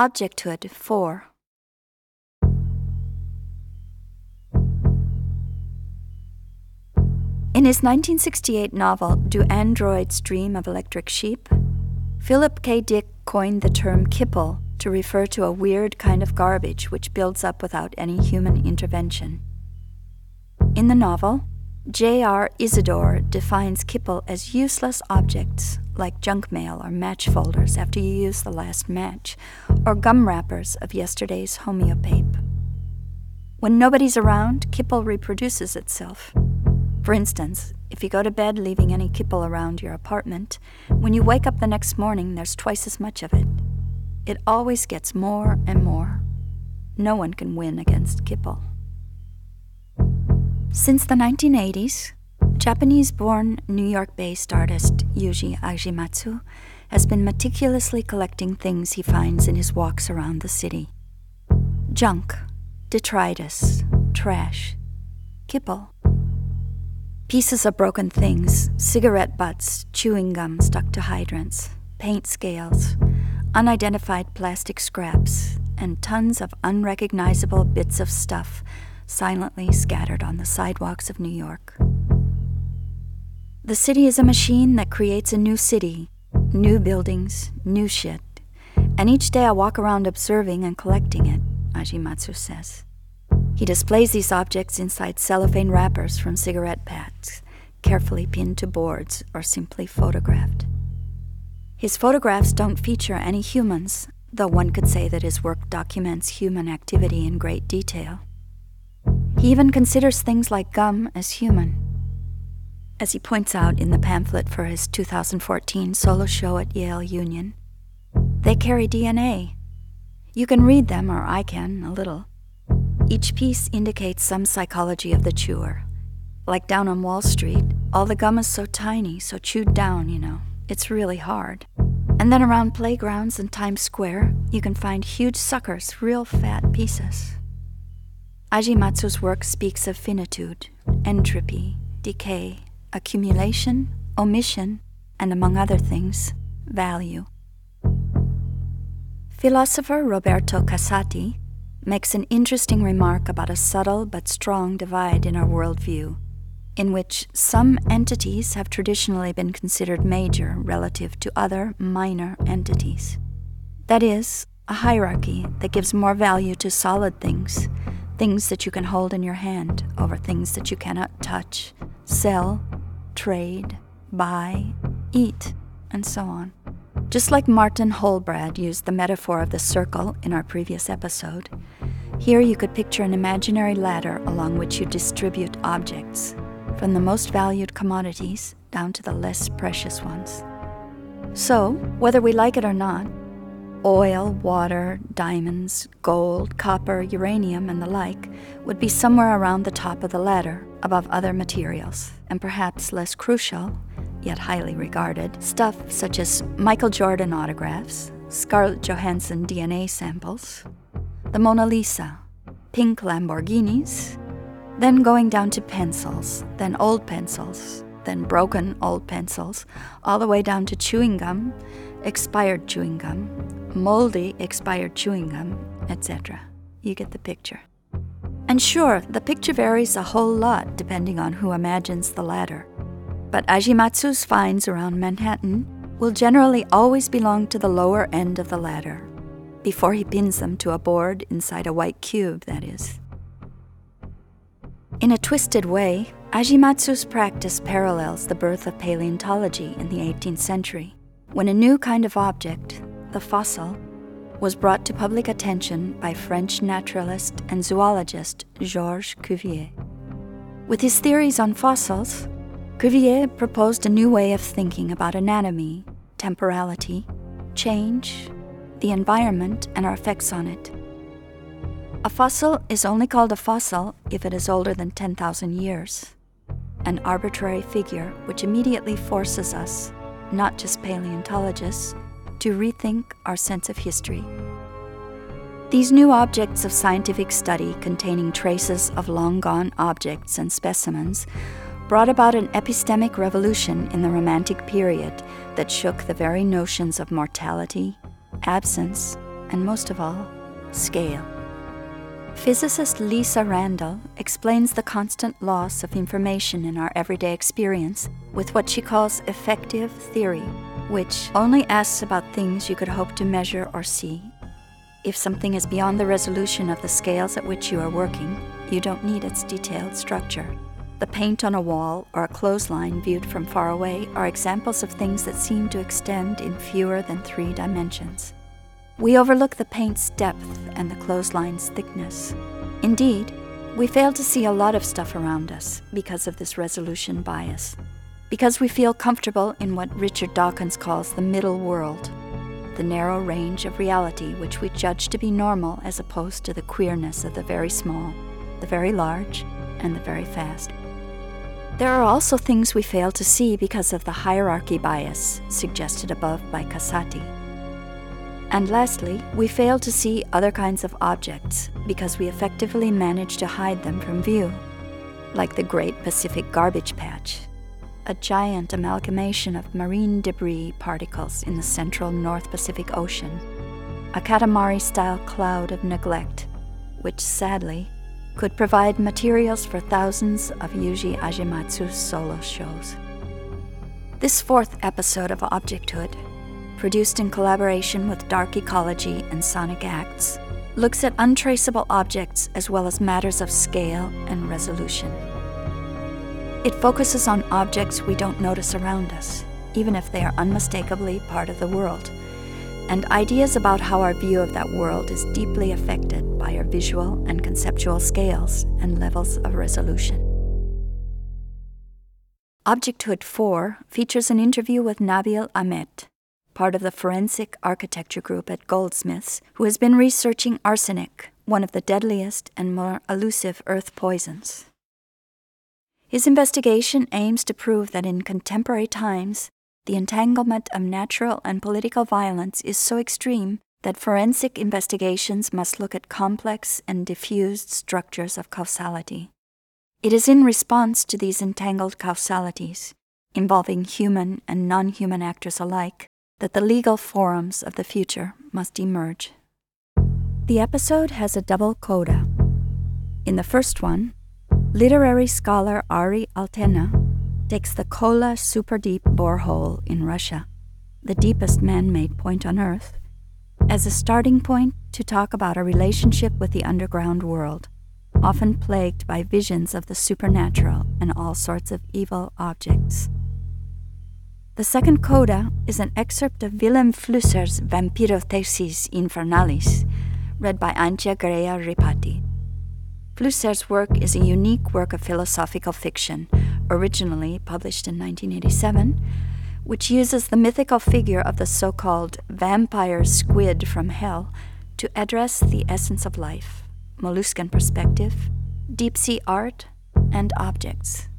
Objecthood 4. In his 1968 novel, Do Androids Dream of Electric Sheep? Philip K. Dick coined the term kipple to refer to a weird kind of garbage which builds up without any human intervention. In the novel, J.R. Isidore defines kipple as useless objects like junk mail or match folders after you use the last match, or gum wrappers of yesterday's homeopape. When nobody's around, kipple reproduces itself. For instance, if you go to bed leaving any kipple around your apartment, when you wake up the next morning, there's twice as much of it. It always gets more and more. No one can win against kipple. Since the 1980s, Japanese born New York based artist Yuji Agematsu has been meticulously collecting things he finds in his walks around the city junk, detritus, trash, kipple. Pieces of broken things, cigarette butts, chewing gum stuck to hydrants, paint scales, unidentified plastic scraps, and tons of unrecognizable bits of stuff silently scattered on the sidewalks of New York. The city is a machine that creates a new city, new buildings, new shit. And each day I walk around observing and collecting it, Agematsu says. He displays these objects inside cellophane wrappers from cigarette packs, carefully pinned to boards or simply photographed. His photographs don't feature any humans, though one could say that his work documents human activity in great detail. He even considers things like gum as human. As he points out in the pamphlet for his 2014 solo show at Yale Union, they carry DNA. You can read them, or I can, a little. Each piece indicates some psychology of the chewer. Like down on Wall Street, all the gum is so tiny, so chewed down, you know. It's really hard. And then around playgrounds and Times Square, you can find huge suckers, real fat pieces. Agematsu's work speaks of finitude, entropy, decay, accumulation, omission, and among other things, value. Philosopher Roberto Casati makes an interesting remark about a subtle but strong divide in our worldview, in which some entities have traditionally been considered major relative to other minor entities. That is, a hierarchy that gives more value to solid things things that you can hold in your hand over things that you cannot touch, sell, trade, buy, eat, and so on. Just like Martin Holbraad used the metaphor of the circle in our previous episode, here you could picture an imaginary ladder along which you distribute objects, from the most valued commodities down to the less precious ones. So, whether we like it or not, Oil, water, diamonds, gold, copper, uranium, and the like would be somewhere around the top of the ladder, above other materials, and perhaps less crucial, yet highly regarded, stuff such as Michael Jordan autographs, Scarlett Johansson DNA samples, the Mona Lisa, pink Lamborghinis, then going down to pencils, then old pencils, then broken old pencils, all the way down to chewing gum, expired chewing gum, moldy expired chewing gum, etc. You get the picture. And sure, the picture varies a whole lot depending on who imagines the ladder. But Agematsu's finds around Manhattan will generally always belong to the lower end of the ladder, before he pins them to a board inside a white cube, that is. In a twisted way, Agematsu's practice parallels the birth of paleontology in the 18th century, when a new kind of object, the fossil, was brought to public attention by French naturalist and zoologist Georges Cuvier. With his theories on fossils, Cuvier proposed a new way of thinking about anatomy, temporality, change, the environment, and our effects on it. A fossil is only called a fossil if it is older than 10,000 years, an arbitrary figure which immediately forces us, not just paleontologists, to rethink our sense of history. These new objects of scientific study containing traces of long gone objects and specimens brought about an epistemic revolution in the Romantic period that shook the very notions of mortality, absence, and most of all, scale. Physicist Lisa Randall explains the constant loss of information in our everyday experience with what she calls effective theory, which only asks about things you could hope to measure or see. If something is beyond the resolution of the scales at which you are working, you don't need its detailed structure. The paint on a wall or a clothesline viewed from far away are examples of things that seem to extend in fewer than three dimensions. We overlook the paint's depth and the clothesline's thickness. Indeed, we fail to see a lot of stuff around us because of this resolution bias. Because we feel comfortable in what Richard Dawkins calls the middle world, the narrow range of reality which we judge to be normal as opposed to the queerness of the very small, the very large, and the very fast. There are also things we fail to see because of the hierarchy bias suggested above by Casati. And lastly, we fail to see other kinds of objects because we effectively manage to hide them from view, like the Great Pacific Garbage Patch, a giant amalgamation of marine debris particles in the central North Pacific Ocean, a Katamari style cloud of neglect, which sadly could provide materials for thousands of Yuji Agematsu's solo shows. This fourth episode of Objecthood produced in collaboration with Dark Ecology and Sonic Acts, looks at untraceable objects as well as matters of scale and resolution. It focuses on objects we don't notice around us, even if they are unmistakably part of the world, and ideas about how our view of that world is deeply affected by our visual and conceptual scales and levels of resolution. Objecthood 4 features an interview with Nabil Ahmed, part of the forensic architecture group at Goldsmiths, who has been researching arsenic, one of the deadliest and more elusive earth poisons. His investigation aims to prove that in contemporary times, the entanglement of natural and political violence is so extreme that forensic investigations must look at complex and diffused structures of causality. It is in response to these entangled causalities, involving human and non human actors alike, that the legal forums of the future must emerge. The episode has a double coda. In the first one, literary scholar Arie Altena takes the Kola super deep borehole in Russia, the deepest man made point on Earth, as a starting point to talk about a relationship with the underground world, often plagued by visions of the supernatural and all sorts of evil objects. The second coda is an excerpt of Vilém Flusser's Vampyroteuthis Infernalis, read by Antye Greie Ripatti. Flusser's work is a unique work of philosophical fiction, originally published in 1987, which uses the mythical figure of the so called vampire squid from hell to address the essence of life, molluscan perspective, deep sea art, and objects.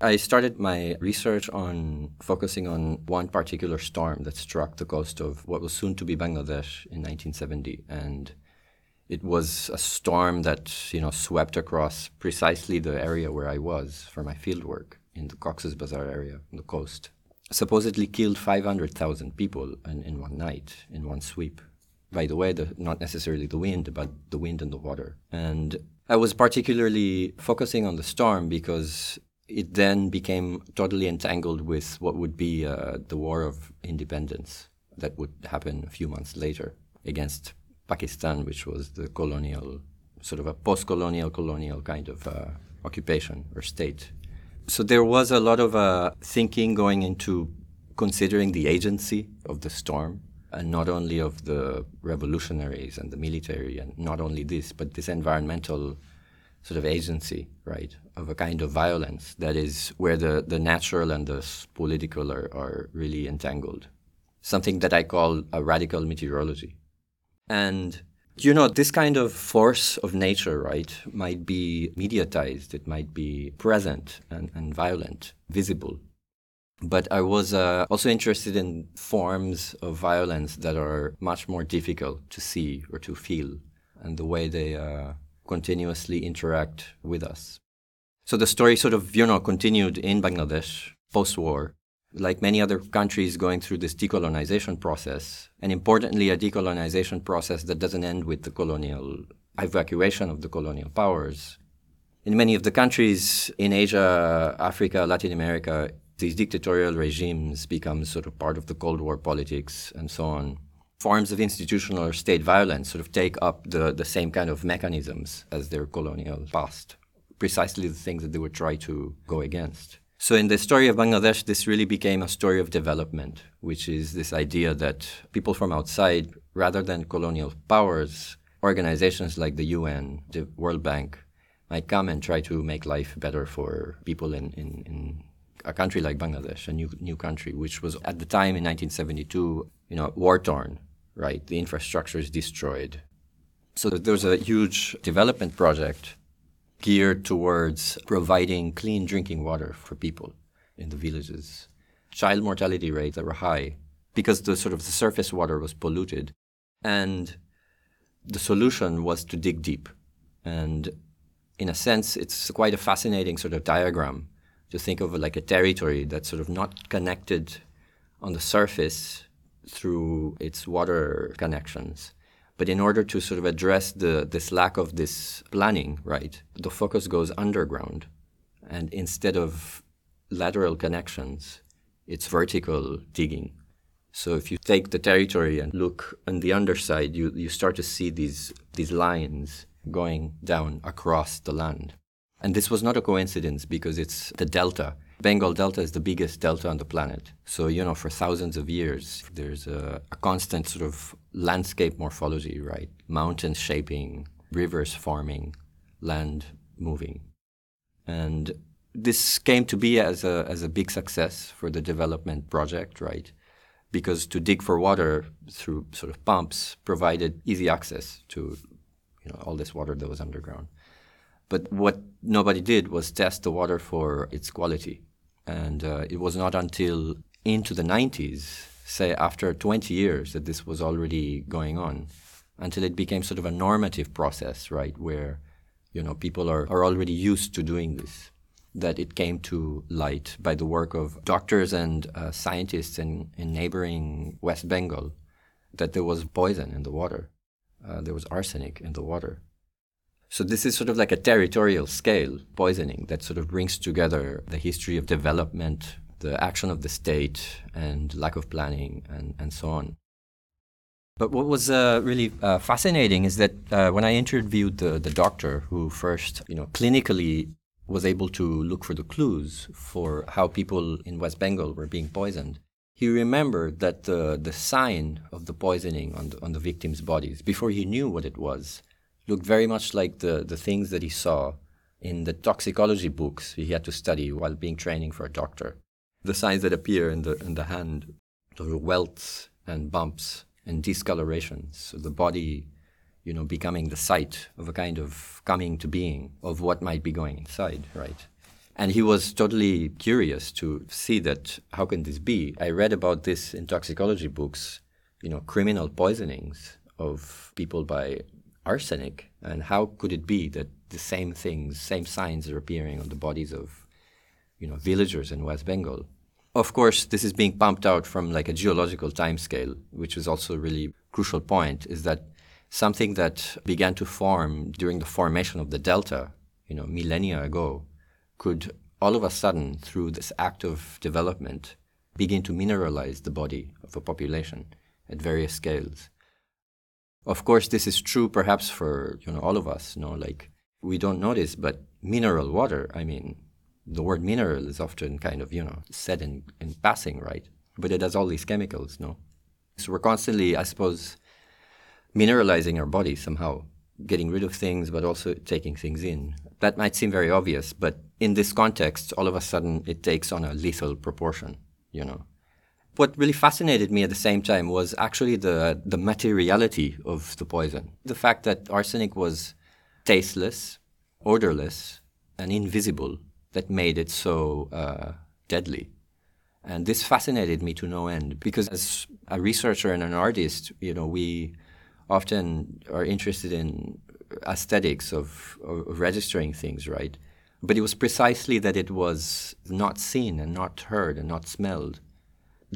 I started my research on focusing on one particular storm that struck the coast of what was soon to be Bangladesh in 1970. And it was a storm that, you know, swept across precisely the area where I was for my fieldwork in the Cox's Bazar area on the coast. Supposedly killed 500,000 people in, in one night, in one sweep. By the way, the, not necessarily the wind, but the wind and the water. And I was particularly focusing on the storm because it then became totally entangled with what would be uh, the war of independence that would happen a few months later against Pakistan, which was the colonial, sort of a post colonial, colonial kind of uh, occupation or state. So there was a lot of uh, thinking going into considering the agency of the storm, and not only of the revolutionaries and the military, and not only this, but this environmental sort of agency, right, of a kind of violence that is where the, the natural and the political are, are really entangled. Something that I call a radical meteorology. And you know, this kind of force of nature, right, might be mediatized, it might be present and, and violent, visible. But I was uh, also interested in forms of violence that are much more difficult to see or to feel and the way they uh, continuously interact with us. So the story sort of, you know, continued in Bangladesh post war, like many other countries going through this decolonization process, and importantly, a decolonization process that doesn't end with the colonial evacuation of the colonial powers. In many of the countries in Asia, Africa, Latin America, these dictatorial regimes become sort of part of the Cold War politics and so on. Forms of institutional or state violence sort of take up the, the same kind of mechanisms as their colonial past, precisely the things that they would try to go against. So, in the story of Bangladesh, this really became a story of development, which is this idea that people from outside, rather than colonial powers, organizations like the UN, the World Bank, might come and try to make life better for people in, in, in a country like Bangladesh, a new new country, which was at the time in 1972, you know, war torn, right? The infrastructure is destroyed. So there's a huge development project geared towards providing clean drinking water for people in the villages. Child mortality rates that were high because the sort of the surface water was polluted, and the solution was to dig deep. And in a sense, it's quite a fascinating sort of diagram to think of like a territory that's sort of not connected on the surface through its water connections. But in order to sort of address the, this lack of this planning, right, the focus goes underground. And instead of lateral connections, it's vertical digging. So if you take the territory and look on the underside, you, you start to see these, these lines going down across the land. And this was not a coincidence because it's the delta. Bengal Delta is the biggest delta on the planet. So, you know, for thousands of years, there's a, a constant sort of landscape morphology, right? Mountains shaping, rivers forming, land moving. And this came to be as a, as a big success for the development project, right? Because to dig for water through sort of pumps provided easy access to you know, all this water that was underground. But what nobody did was test the water for its quality. And uh, it was not until into the 90s, say after 20 years, that this was already going on, until it became sort of a normative process, right, where you know people are, are already used to doing this. That it came to light by the work of doctors and uh, scientists in, in neighboring West Bengal that there was poison in the water. Uh, there was arsenic in the water. So this is sort of like a territorial scale poisoning that sort of brings together the history of development, the action of the state, and lack of planning, and, and so on. But what was uh, really uh, fascinating is that uh, when I interviewed the, the doctor who first, you know, clinically was able to look for the clues for how people in West Bengal were being poisoned, he remembered that the, the sign of the poisoning on the, on the victims' bodies, before he knew what it was, looked very much like the, the things that he saw in the toxicology books he had to study while being training for a doctor. The signs that appear in the, in the hand, the welts and bumps and discolorations, so the body, you know, becoming the site of a kind of coming to being of what might be going inside, right? And he was totally curious to see that how can this be? I read about this in toxicology books, you know, criminal poisonings of people by arsenic. And how could it be that the same things, same signs are appearing on the bodies of, you know, villagers in West Bengal? Of course, this is being pumped out from like a geological timescale, which is also a really crucial point, is that something that began to form during the formation of the delta, you know, millennia ago, could all of a sudden, through this act of development, begin to mineralize the body of a population at various scales. Of course, this is true perhaps for you know all of us. You know, like we don't notice, but mineral water. I mean, the word mineral is often kind of you know said in, in passing, right? But it has all these chemicals, no? So we're constantly, I suppose, mineralizing our body somehow, getting rid of things, but also taking things in. That might seem very obvious, but in this context, all of a sudden it takes on a lethal proportion, you know what really fascinated me at the same time was actually the, the materiality of the poison. The fact that arsenic was tasteless, odorless, and invisible that made it so uh, deadly. And this fascinated me to no end because as a researcher and an artist, you know, we often are interested in aesthetics of, of registering things, right? But it was precisely that it was not seen and not heard and not smelled,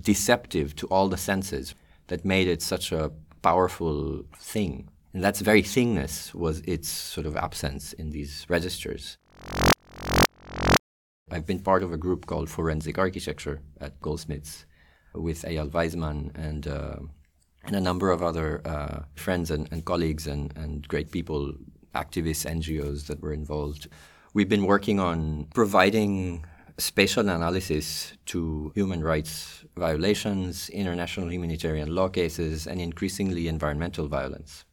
deceptive to all the senses, that made it such a powerful thing. And that's very thingness was its sort of absence in these registers. I've been part of a group called Forensic Architecture at Goldsmiths with Eyal Weizman and, uh, and a number of other uh, friends and, and colleagues and, and great people, activists, NGOs that were involved. We've been working on providing spatial analysis to human rights violations, international humanitarian law cases, and increasingly environmental violence.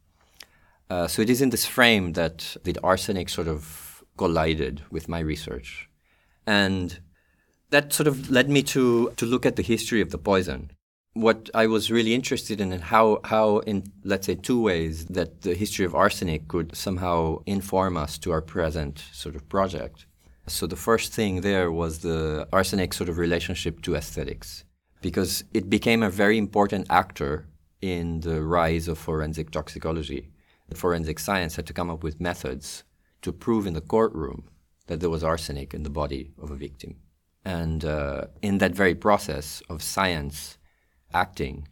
Uh, so it is in this frame that the arsenic sort of collided with my research. And that sort of led me to, to look at the history of the poison. What I was really interested in and how, how in, let's say, two ways that the history of arsenic could somehow inform us to our present sort of project. So the first thing there was the arsenic sort of relationship to aesthetics, because it became a very important actor in the rise of forensic toxicology The forensic science had to come up with methods to prove in the courtroom that there was arsenic in the body of a victim. And uh, in that very process of science acting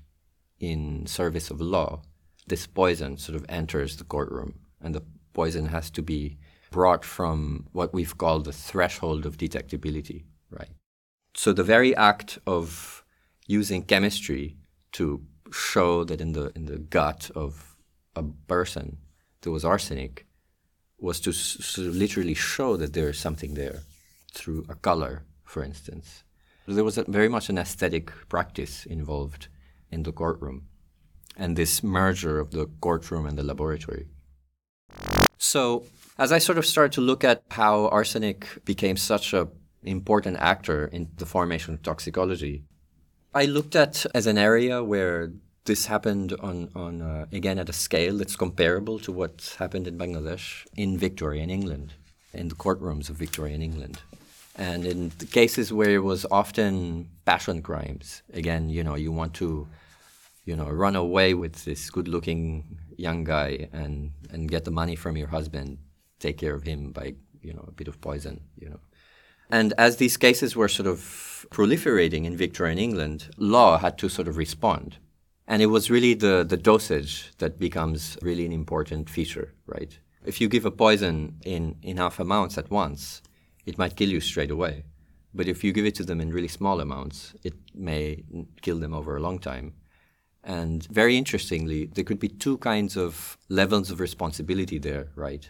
in service of law, this poison sort of enters the courtroom, and the poison has to be brought from what we've called the threshold of detectability, right? So the very act of using chemistry to show that in the in the gut of a person there was arsenic was to s- literally show that there is something there through a color, for instance. There was a, very much an aesthetic practice involved in the courtroom and this merger of the courtroom and the laboratory. So, as I sort of started to look at how arsenic became such an important actor in the formation of toxicology, I looked at as an area where this happened on, on uh, again at a scale that's comparable to what happened in Bangladesh in Victoria Victorian England, in the courtrooms of Victoria Victorian England. And in the cases where it was often passion crimes, again, you know, you want to, you know, run away with this good-looking young guy and, and get the money from your husband, take care of him by, you know, a bit of poison, you know. And as these cases were sort of proliferating in Victorian England, law had to sort of respond. And it was really the, the dosage that becomes really an important feature, right? If you give a poison in enough amounts at once, it might kill you straight away. But if you give it to them in really small amounts, it may kill them over a long time. And very interestingly, there could be two kinds of levels of responsibility there, right?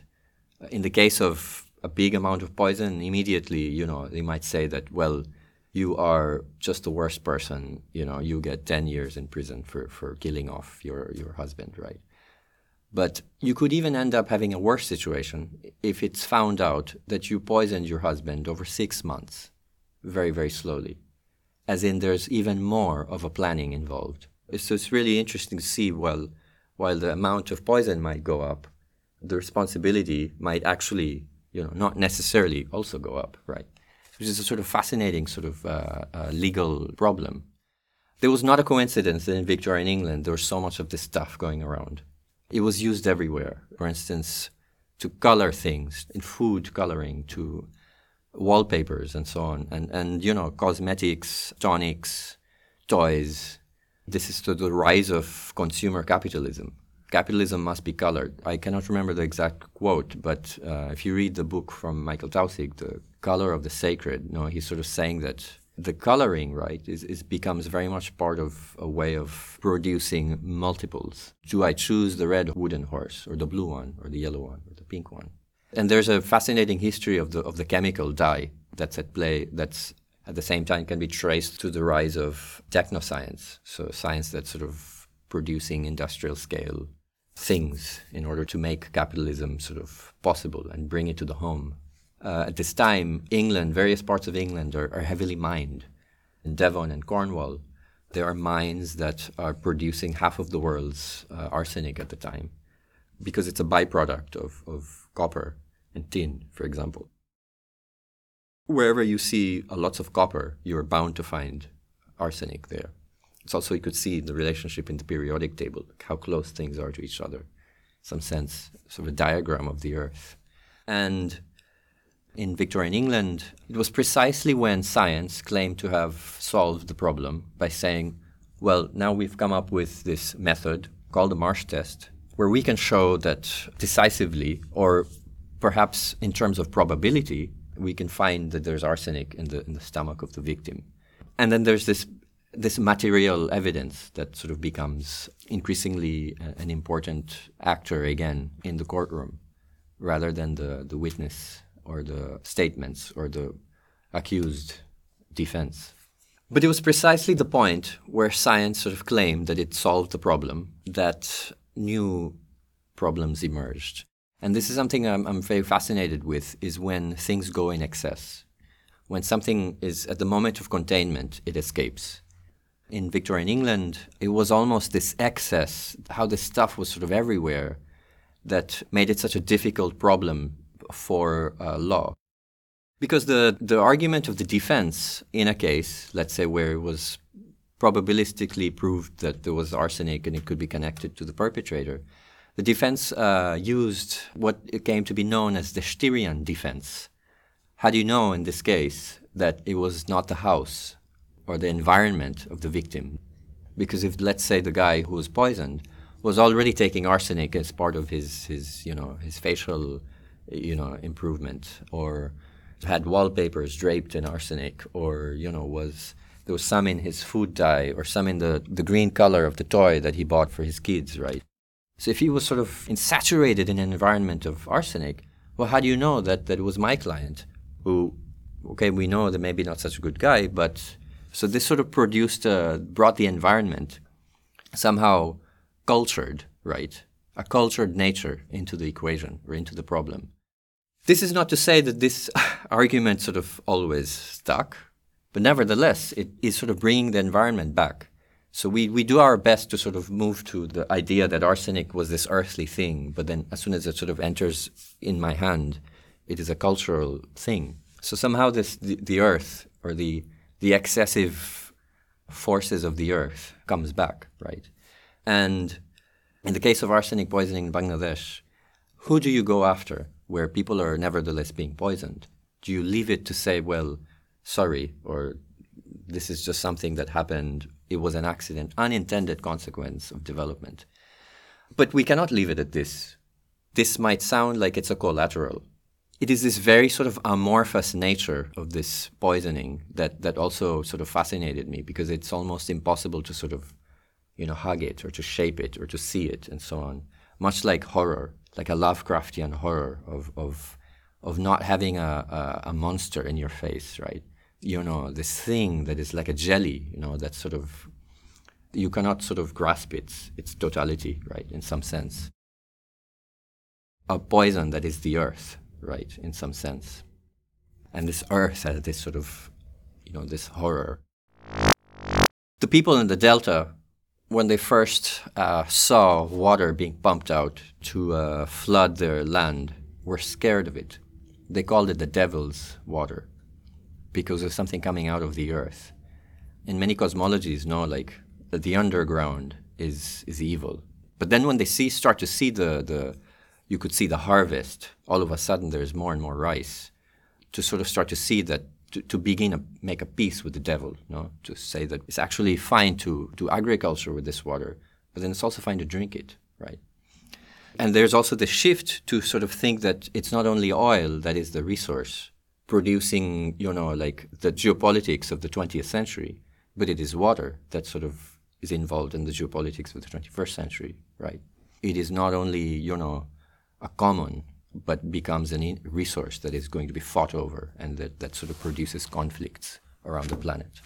In the case of a big amount of poison, immediately, you know, they might say that, well, you are just the worst person. You know, you get 10 years in prison for, for killing off your, your husband, right? But you could even end up having a worse situation if it's found out that you poisoned your husband over six months, very, very slowly. As in, there's even more of a planning involved. So it's really interesting to see, well, while the amount of poison might go up, the responsibility might actually, you know, not necessarily also go up, right? which is a sort of fascinating sort of uh, uh, legal problem. There was not a coincidence that in Victorian England there was so much of this stuff going around. It was used everywhere. For instance, to color things, in food coloring, to wallpapers and so on, and, and you know, cosmetics, tonics, toys. This is to the rise of consumer capitalism. Capitalism must be colored. I cannot remember the exact quote, but uh, if you read the book from Michael Taussig, The color of the sacred. You know, he's sort of saying that the coloring, right, is, is becomes very much part of a way of producing multiples. Do I choose the red wooden horse, or the blue one, or the yellow one, or the pink one? And there's a fascinating history of the of the chemical dye that's at play. That's at the same time can be traced to the rise of technoscience, so science that's sort of producing industrial scale things in order to make capitalism sort of possible and bring it to the home uh, at this time, England, various parts of England are, are heavily mined. In Devon and Cornwall, there are mines that are producing half of the world's uh, arsenic at the time because it's a byproduct of, of copper and tin, for example. Wherever you see lots of copper, you're bound to find arsenic there. It's also you could see the relationship in the periodic table, how close things are to each other. Some sense, sort of a diagram of the Earth. And in Victorian England, it was precisely when science claimed to have solved the problem by saying, well, now we've come up with this method called the Marsh test, where we can show that decisively, or perhaps in terms of probability, we can find that there's arsenic in the, in the stomach of the victim. And then there's this, this material evidence that sort of becomes increasingly uh, an important actor again in the courtroom rather than the, the witness or the statements or the accused defense. But it was precisely the point where science sort of claimed that it solved the problem that new problems emerged. And this is something I'm, I'm very fascinated with is when things go in excess. When something is at the moment of containment, it escapes. In Victorian England, it was almost this excess, how this stuff was sort of everywhere, that made it such a difficult problem for uh, law. Because the, the argument of the defense in a case, let's say where it was probabilistically proved that there was arsenic and it could be connected to the perpetrator, the defense uh, used what came to be known as the Styrian defense. How do you know in this case that it was not the house or the environment of the victim? Because if, let's say, the guy who was poisoned was already taking arsenic as part of his, his you know, his facial, you know, improvement, or had wallpapers draped in arsenic, or you know, was there was some in his food dye, or some in the, the green color of the toy that he bought for his kids, right? So if he was sort of saturated in an environment of arsenic, well, how do you know that, that it was my client who, okay, we know that maybe not such a good guy, but so this sort of produced, uh, brought the environment somehow cultured, right? A cultured nature into the equation or into the problem. This is not to say that this argument sort of always stuck, but nevertheless, it is sort of bringing the environment back so we, we do our best to sort of move to the idea that arsenic was this earthly thing, but then as soon as it sort of enters in my hand, it is a cultural thing. So somehow this the, the earth or the the excessive forces of the earth comes back, right? And in the case of arsenic poisoning in Bangladesh, who do you go after where people are nevertheless being poisoned? Do you leave it to say, well, sorry, or this is just something that happened it was an accident, unintended consequence of development. But we cannot leave it at this. This might sound like it's a collateral. It is this very sort of amorphous nature of this poisoning that, that also sort of fascinated me because it's almost impossible to sort of, you know, hug it or to shape it or to see it and so on. Much like horror, like a Lovecraftian horror of, of, of not having a, a, a monster in your face, right? you know, this thing that is like a jelly, you know, that sort of, you cannot sort of grasp its, its totality, right, in some sense. A poison that is the earth, right, in some sense. And this earth has this sort of, you know, this horror. The people in the Delta, when they first uh, saw water being pumped out to uh, flood their land, were scared of it. They called it the devil's water because of something coming out of the earth. In many cosmologies, no, like that the underground is is evil. But then when they see start to see the the you could see the harvest, all of a sudden there's more and more rice. To sort of start to see that to, to begin to make a peace with the devil, no? To say that it's actually fine to do agriculture with this water, but then it's also fine to drink it, right? And there's also the shift to sort of think that it's not only oil that is the resource, producing, you know, like the geopolitics of the 20th century, but it is water that sort of is involved in the geopolitics of the 21st century, right? It is not only, you know, a common, but becomes a resource that is going to be fought over and that, that sort of produces conflicts around the planet.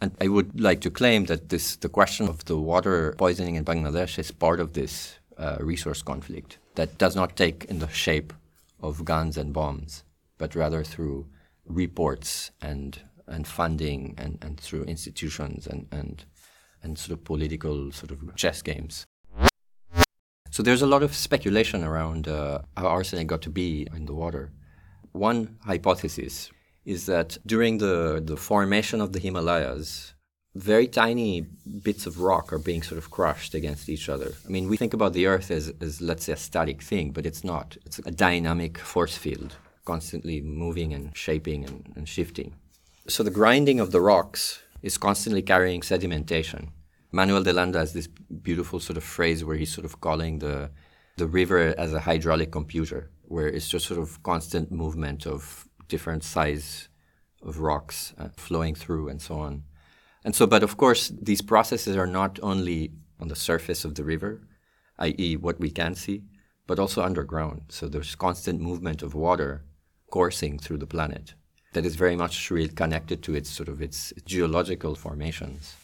And I would like to claim that this, the question of the water poisoning in Bangladesh is part of this uh, resource conflict that does not take in the shape of guns and bombs, but rather through reports and and funding and, and through institutions and, and and sort of political sort of chess games. So there's a lot of speculation around uh, how arsenic got to be in the water. One hypothesis is that during the, the formation of the Himalayas, very tiny bits of rock are being sort of crushed against each other. I mean, we think about the Earth as, as let's say, a static thing, but it's not. It's a dynamic force field, constantly moving and shaping and, and shifting. So the grinding of the rocks is constantly carrying sedimentation. Manuel de Landa has this beautiful sort of phrase where he's sort of calling the the river as a hydraulic computer, where it's just sort of constant movement of different size of rocks uh, flowing through and so on. And so, but of course, these processes are not only on the surface of the river, i.e., what we can see, but also underground. So there's constant movement of water coursing through the planet that is very much really connected to its sort of its geological formations.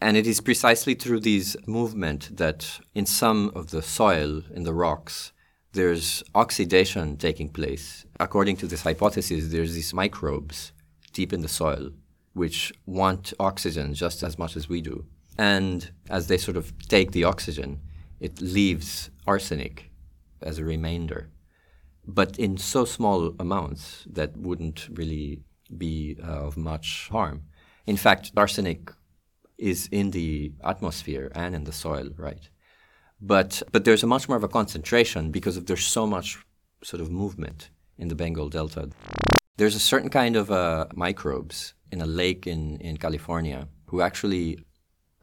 And it is precisely through these movement that in some of the soil, in the rocks, there's oxidation taking place. According to this hypothesis, there's these microbes deep in the soil which want oxygen just as much as we do. And as they sort of take the oxygen, it leaves arsenic as a remainder but in so small amounts that wouldn't really be uh, of much harm. In fact, arsenic is in the atmosphere and in the soil, right? But but there's a much more of a concentration because of there's so much sort of movement in the Bengal Delta. There's a certain kind of uh, microbes in a lake in, in California who actually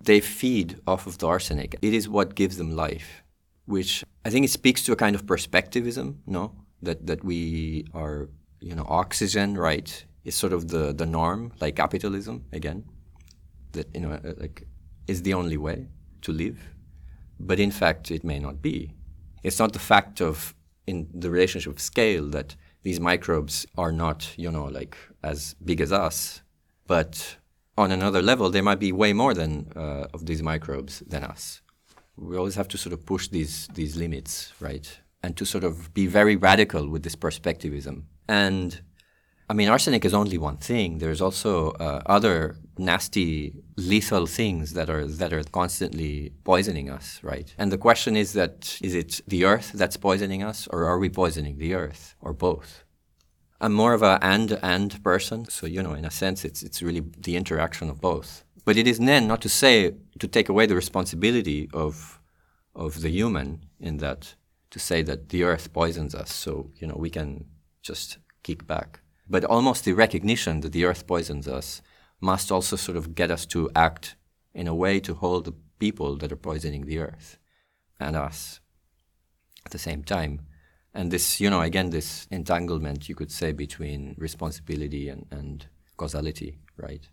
they feed off of the arsenic. It is what gives them life, which I think it speaks to a kind of perspectivism, no? that that we are you know oxygen right is sort of the the norm like capitalism again that you know uh, like is the only way to live. But in fact it may not be. It's not the fact of in the relationship of scale that these microbes are not you know like as big as us but on another level there might be way more than uh, of these microbes than us. We always have to sort of push these these limits right? And to sort of be very radical with this perspectivism. And I mean, arsenic is only one thing. There's also uh, other nasty, lethal things that are that are constantly poisoning us, right? And the question is that is it the earth that's poisoning us, or are we poisoning the earth, or both? I'm more of a and and person, so you know, in a sense, it's it's really the interaction of both. But it is then not to say to take away the responsibility of of the human in that to say that the earth poisons us, so you know we can just kick back. But almost the recognition that the earth poisons us must also sort of get us to act in a way to hold the people that are poisoning the earth and us at the same time. And this, you know, again, this entanglement, you could say, between responsibility and, and causality, right?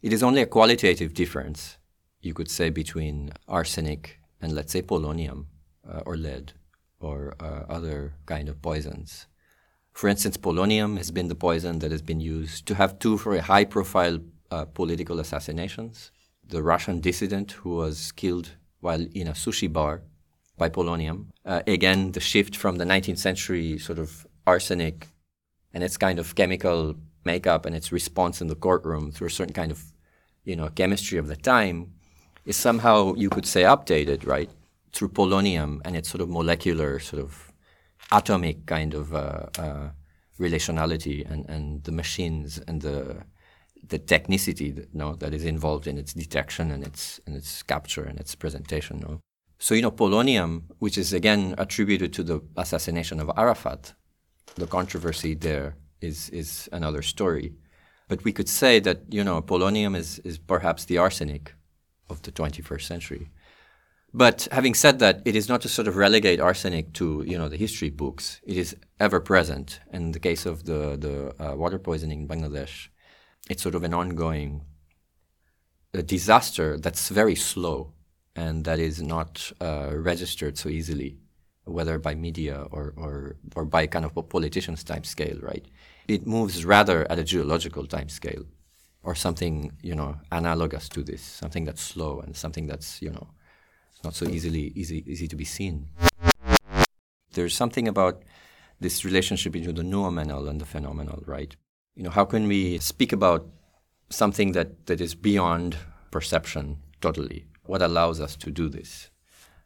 It is only a qualitative difference, you could say, between arsenic and, let's say, polonium uh, or lead or uh, other kind of poisons. For instance, polonium has been the poison that has been used to have two very high-profile uh, political assassinations. The Russian dissident who was killed while in a sushi bar by polonium. Uh, again, the shift from the 19th century sort of arsenic and its kind of chemical makeup and its response in the courtroom through a certain kind of, you know, chemistry of the time is somehow, you could say, updated, right? through polonium and its sort of molecular, sort of atomic kind of uh, uh, relationality and, and the machines and the the technicity that, you know, that is involved in its detection and its and its capture and its presentation. So you know polonium, which is again attributed to the assassination of Arafat, the controversy there is is another story. But we could say that you know polonium is is perhaps the arsenic of the 21st century. But having said that, it is not to sort of relegate arsenic to you know the history books. It is ever present. In the case of the the uh, water poisoning in Bangladesh, it's sort of an ongoing disaster that's very slow and that is not uh, registered so easily, whether by media or, or, or by kind of a politician's time scale, right? It moves rather at a geological time scale or something, you know, analogous to this, something that's slow and something that's, you know, not so easily easy easy to be seen. There's something about this relationship between the noumenal and the phenomenal, right? You know, how can we speak about something that, that is beyond perception totally? What allows us to do this?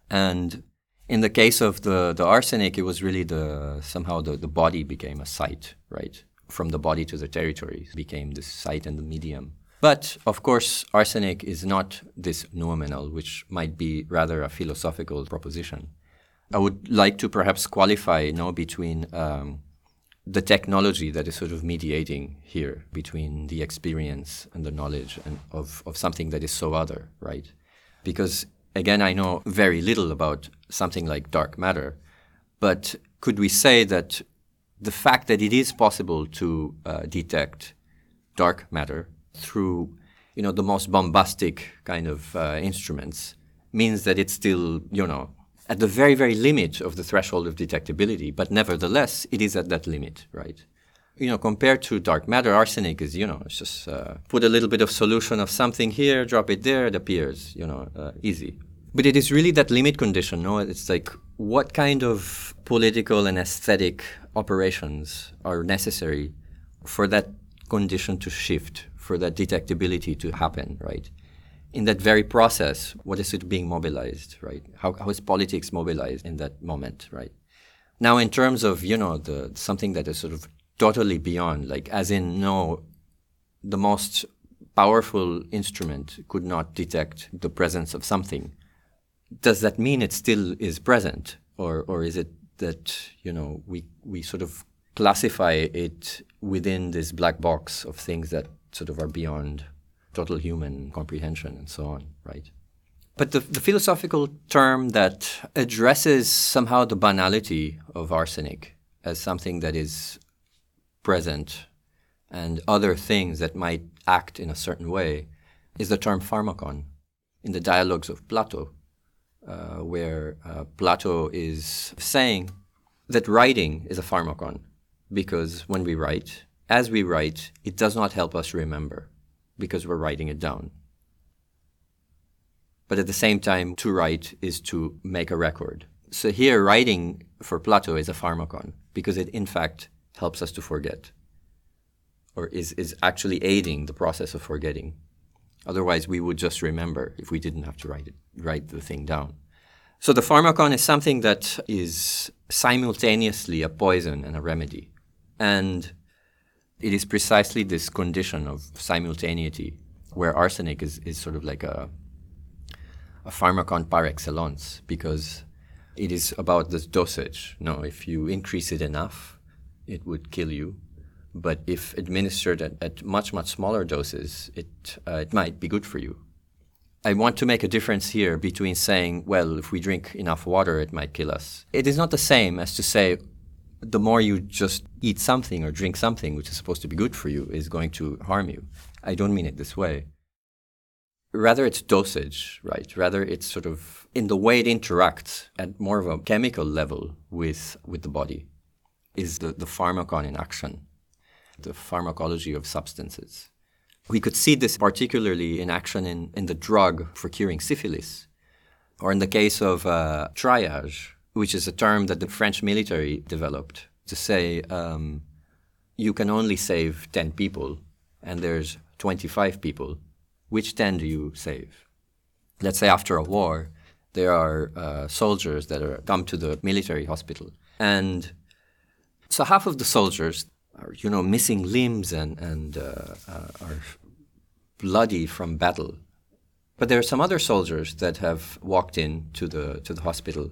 And in the case of the, the arsenic, it was really the somehow the, the body became a site, right? From the body to the territory became the site and the medium But of course, arsenic is not this noumenal, which might be rather a philosophical proposition. I would like to perhaps qualify you know, between um, the technology that is sort of mediating here between the experience and the knowledge and of, of something that is so other, right? Because again, I know very little about something like dark matter, but could we say that the fact that it is possible to uh, detect dark matter through you know the most bombastic kind of uh, instruments means that it's still you know at the very very limit of the threshold of detectability. But nevertheless it is at that limit right? You know compared to dark matter arsenic is you know it's just uh, put a little bit of solution of something here drop it there it appears you know uh, easy. But it is really that limit condition no? It's like what kind of political and aesthetic operations are necessary for that condition to shift, for that detectability to happen, right? In that very process, what is it being mobilized, right? How, how is politics mobilized in that moment, right? Now, in terms of, you know, the something that is sort of totally beyond, like as in no, the most powerful instrument could not detect the presence of something. Does that mean it still is present, or or is it that you know we we sort of classify it within this black box of things that sort of are beyond total human comprehension and so on, right? But the, the philosophical term that addresses somehow the banality of arsenic as something that is present and other things that might act in a certain way is the term pharmakon. In the dialogues of Plato, uh, where uh, Plato is saying that writing is a pharmakon because when we write, as we write, it does not help us remember because we're writing it down. But at the same time, to write is to make a record. So here, writing for Plato is a pharmakon because it, in fact, helps us to forget or is, is actually aiding the process of forgetting. Otherwise, we would just remember if we didn't have to write it, write the thing down. So the pharmakon is something that is simultaneously a poison and a remedy. And it is precisely this condition of simultaneity where arsenic is, is sort of like a, a pharmakon par excellence because it is about the dosage. No, if you increase it enough, it would kill you. But if administered at, at much, much smaller doses, it, uh, it might be good for you. I want to make a difference here between saying, well, if we drink enough water, it might kill us. It is not the same as to say, the more you just eat something or drink something which is supposed to be good for you is going to harm you. I don't mean it this way. Rather, it's dosage, right? Rather, it's sort of in the way it interacts at more of a chemical level with, with the body, is the, the pharmakon in action, the pharmacology of substances. We could see this particularly in action in, in the drug for curing syphilis, or in the case of uh, triage, which is a term that the French military developed to say um, you can only save 10 people and there's 25 people. Which 10 do you save? Let's say after a war, there are uh, soldiers that are come to the military hospital. And so half of the soldiers are, you know, missing limbs and, and uh, uh, are bloody from battle. But there are some other soldiers that have walked in to the, to the hospital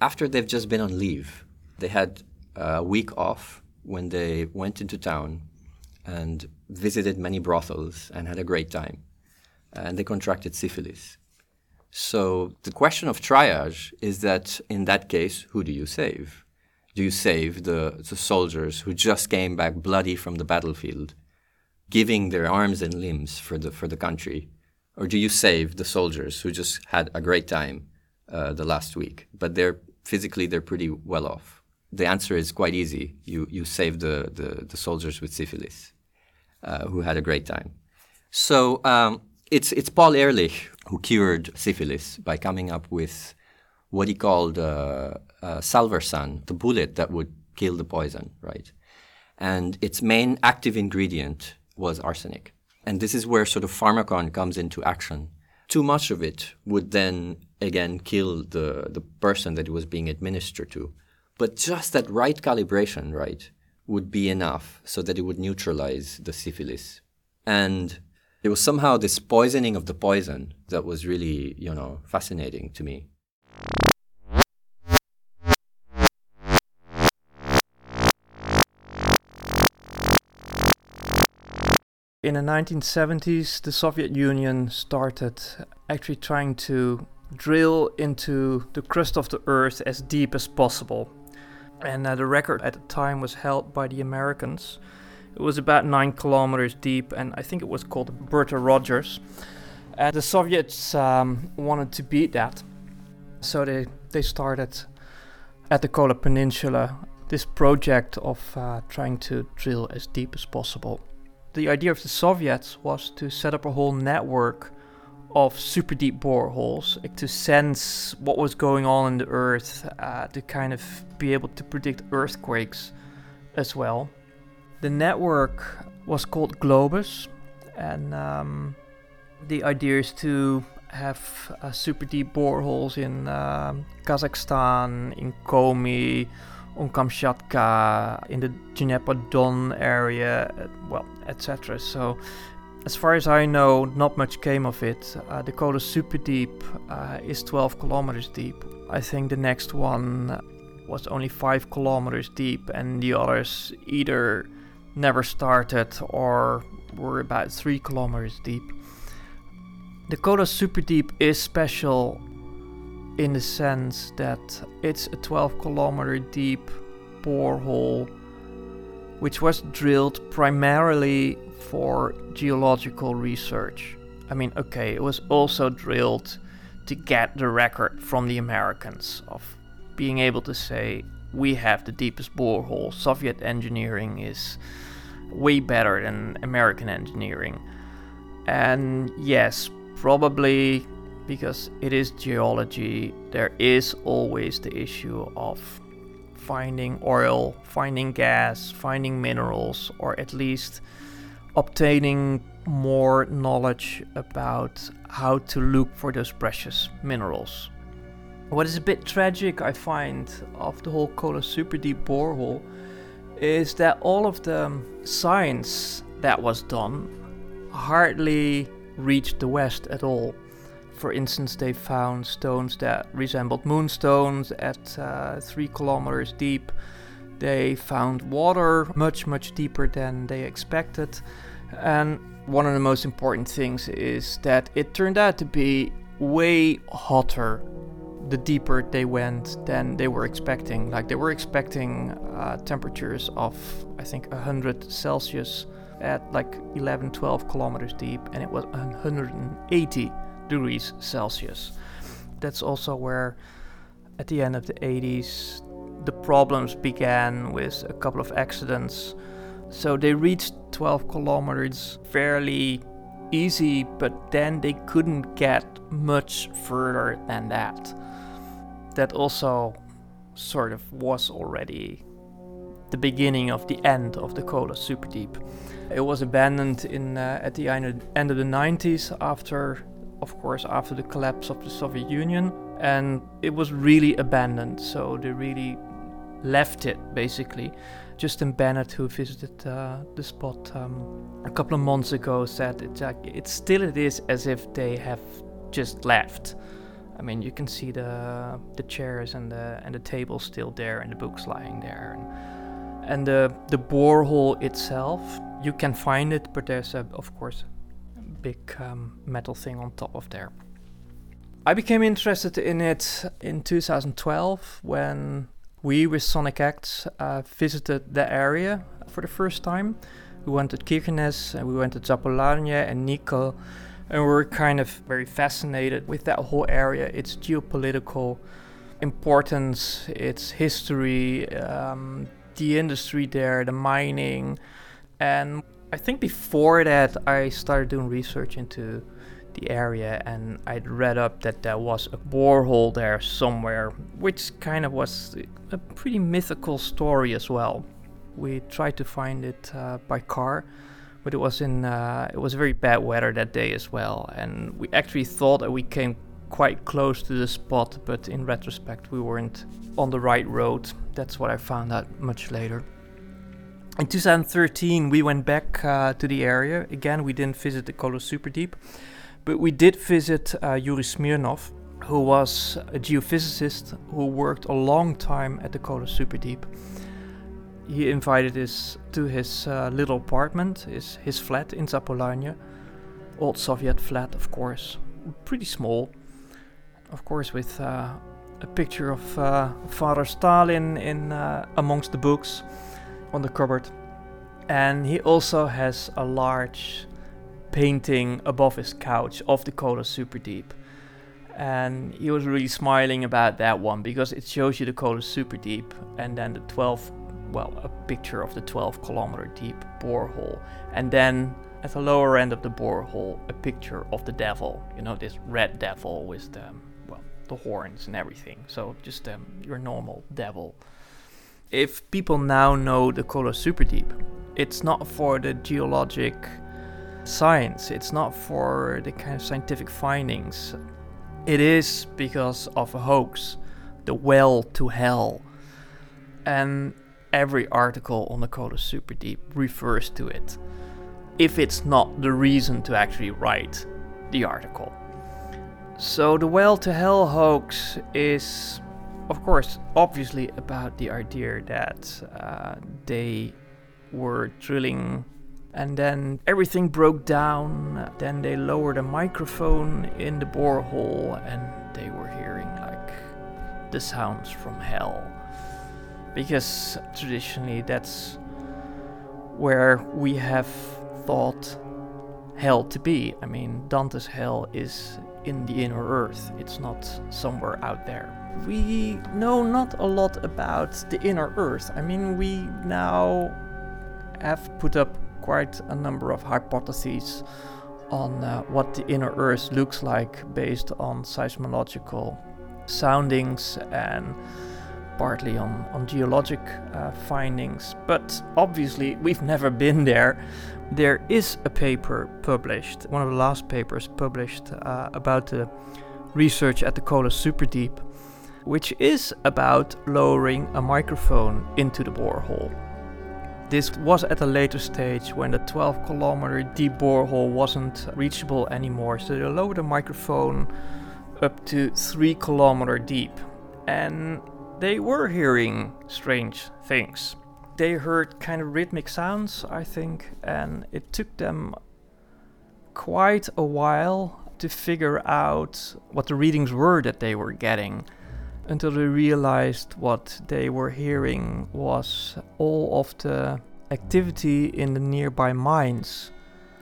after they've just been on leave. They had a week off when they went into town and visited many brothels and had a great time. And they contracted syphilis. So the question of triage is that in that case, who do you save? Do you save the, the soldiers who just came back bloody from the battlefield giving their arms and limbs for the for the country, or do you save the soldiers who just had a great time uh, the last week, but they're physically they're pretty well off? The answer is quite easy. You you save the the, the soldiers with syphilis, uh, who had a great time. So um, it's it's Paul Ehrlich who cured syphilis by coming up with what he called uh, uh, salvarsan, the bullet that would kill the poison, right? And its main active ingredient was arsenic. And this is where sort of pharmakon comes into action. Too much of it would then again kill the, the person that it was being administered to. But just that right calibration, right, would be enough so that it would neutralize the syphilis. And it was somehow this poisoning of the poison that was really, you know, fascinating to me. In the 1970s, the Soviet Union started actually trying to drill into the crust of the earth as deep as possible. And uh, the record at the time was held by the Americans. It was about nine kilometers deep, and I think it was called Bertha Rogers. And the Soviets um, wanted to beat that. So they, they started at the Kola Peninsula this project of uh, trying to drill as deep as possible. The idea of the Soviets was to set up a whole network of super deep boreholes to sense what was going on in the earth, uh, to kind of be able to predict earthquakes as well. The network was called Globus, and um, the idea is to have uh, super deep boreholes in uh, Kazakhstan, in Komi, on Kamchatka, in the Dnieper Don area, uh, well, etc. So, as far as I know, not much came of it. Uh, the Kola Super Deep uh, is 12 kilometers deep. I think the next one was only 5 kilometers deep, and the others either never started or were about 3 kilometers deep. The Kola Super Deep is special in the sense that it's a 12 kilometer deep borehole which was drilled primarily for geological research. I mean, okay, it was also drilled to get the record from the Americans of being able to say, we have the deepest borehole. Soviet engineering is way better than American engineering. And yes, probably because it is geology, there is always the issue of finding oil, finding gas, finding minerals, or at least obtaining more knowledge about how to look for those precious minerals. What is a bit tragic, I find, of the whole Kola Super Deep borehole is that all of the science that was done hardly reached the West at all. For instance, they found stones that resembled moonstones at uh, three kilometers deep. They found water much, much deeper than they expected. And one of the most important things is that it turned out to be way hotter the deeper they went than they were expecting. Like they were expecting uh, temperatures of, I think, 100 Celsius at like 11, 12 kilometers deep, and it was 180 degrees Celsius. That's also where, at the end of the 80s, the problems began with a couple of accidents. So they reached 12 kilometers fairly easy, but then they couldn't get much further than that. That also sort of was already the beginning of the end of the Kola Super Deep. It was abandoned in uh, at the end of the 90s after of course after the collapse of the Soviet Union and it was really abandoned so they really left it basically. Justin Bennett, who visited uh, the spot um, a couple of months ago, said it, uh, it still it is as if they have just left. I mean, you can see the the chairs and the and the tables still there, and the books lying there, and, and the the borehole itself. You can find it, but there's a, of course, a big um, metal thing on top of there. I became interested in it in 2012 when we with Sonic Acts uh, visited the area for the first time. We went to Kirkenes and we went to Zapoljarny and Nikkel, and we were kind of very fascinated with that whole area, its geopolitical importance, its history, um, the industry there, the mining, and I think before that I started doing research into the area and I'd read up that there was a borehole there somewhere, which kind of was a pretty mythical story as well. We tried to find it uh, by car, but it was in uh, it was very bad weather that day as well, and we actually thought that we came quite close to the spot, but in retrospect we weren't on the right road. That's what I found out much later. In 2013, we went back uh, to the area. Again, we didn't visit the Kola Superdeep, but we did visit uh, Yuri Smirnov, who was a geophysicist who worked a long time at the Kola Superdeep. He invited us to his uh, little apartment, his, his flat in Zapoljarny. Old Soviet flat, of course. Pretty small. Of course, with uh, a picture of uh, Father Stalin in uh, amongst the books on the cupboard. And he also has a large painting above his couch of the Kola Superdeep. And he was really smiling about that one because it shows you the Kola Superdeep and then the 12, well, a picture of the 12 kilometer deep borehole. And then at the lower end of the borehole, a picture of the devil, you know, this red devil with the, well, the horns and everything. So just um, your normal devil if people now know the Kola Superdeep, it's not for the geologic science, it's not for the kind of scientific findings. It is because of a hoax, the well to hell. And every article on the Kola Superdeep refers to it. If it's not the reason to actually write the article. So the well to hell hoax is of course, obviously about the idea that uh, they were drilling and then everything broke down. Then they lowered a microphone in the borehole and they were hearing like the sounds from hell. Because traditionally that's where we have thought hell to be. I mean, Dante's hell is in the inner earth, it's not somewhere out there we know not a lot about the inner earth. I mean, we now have put up quite a number of hypotheses on uh, what the inner earth looks like based on seismological soundings and partly on, on geologic uh, findings. But obviously, we've never been there. There is a paper published, one of the last papers published uh, about the research at the Kola Superdeep which is about lowering a microphone into the borehole. This was at a later stage when the 12 kilometer deep borehole wasn't reachable anymore, so they lowered the microphone up to 3 kilometer deep. And they were hearing strange things. They heard kind of rhythmic sounds, I think, and it took them quite a while to figure out what the readings were that they were getting until they realized what they were hearing was all of the activity in the nearby mines.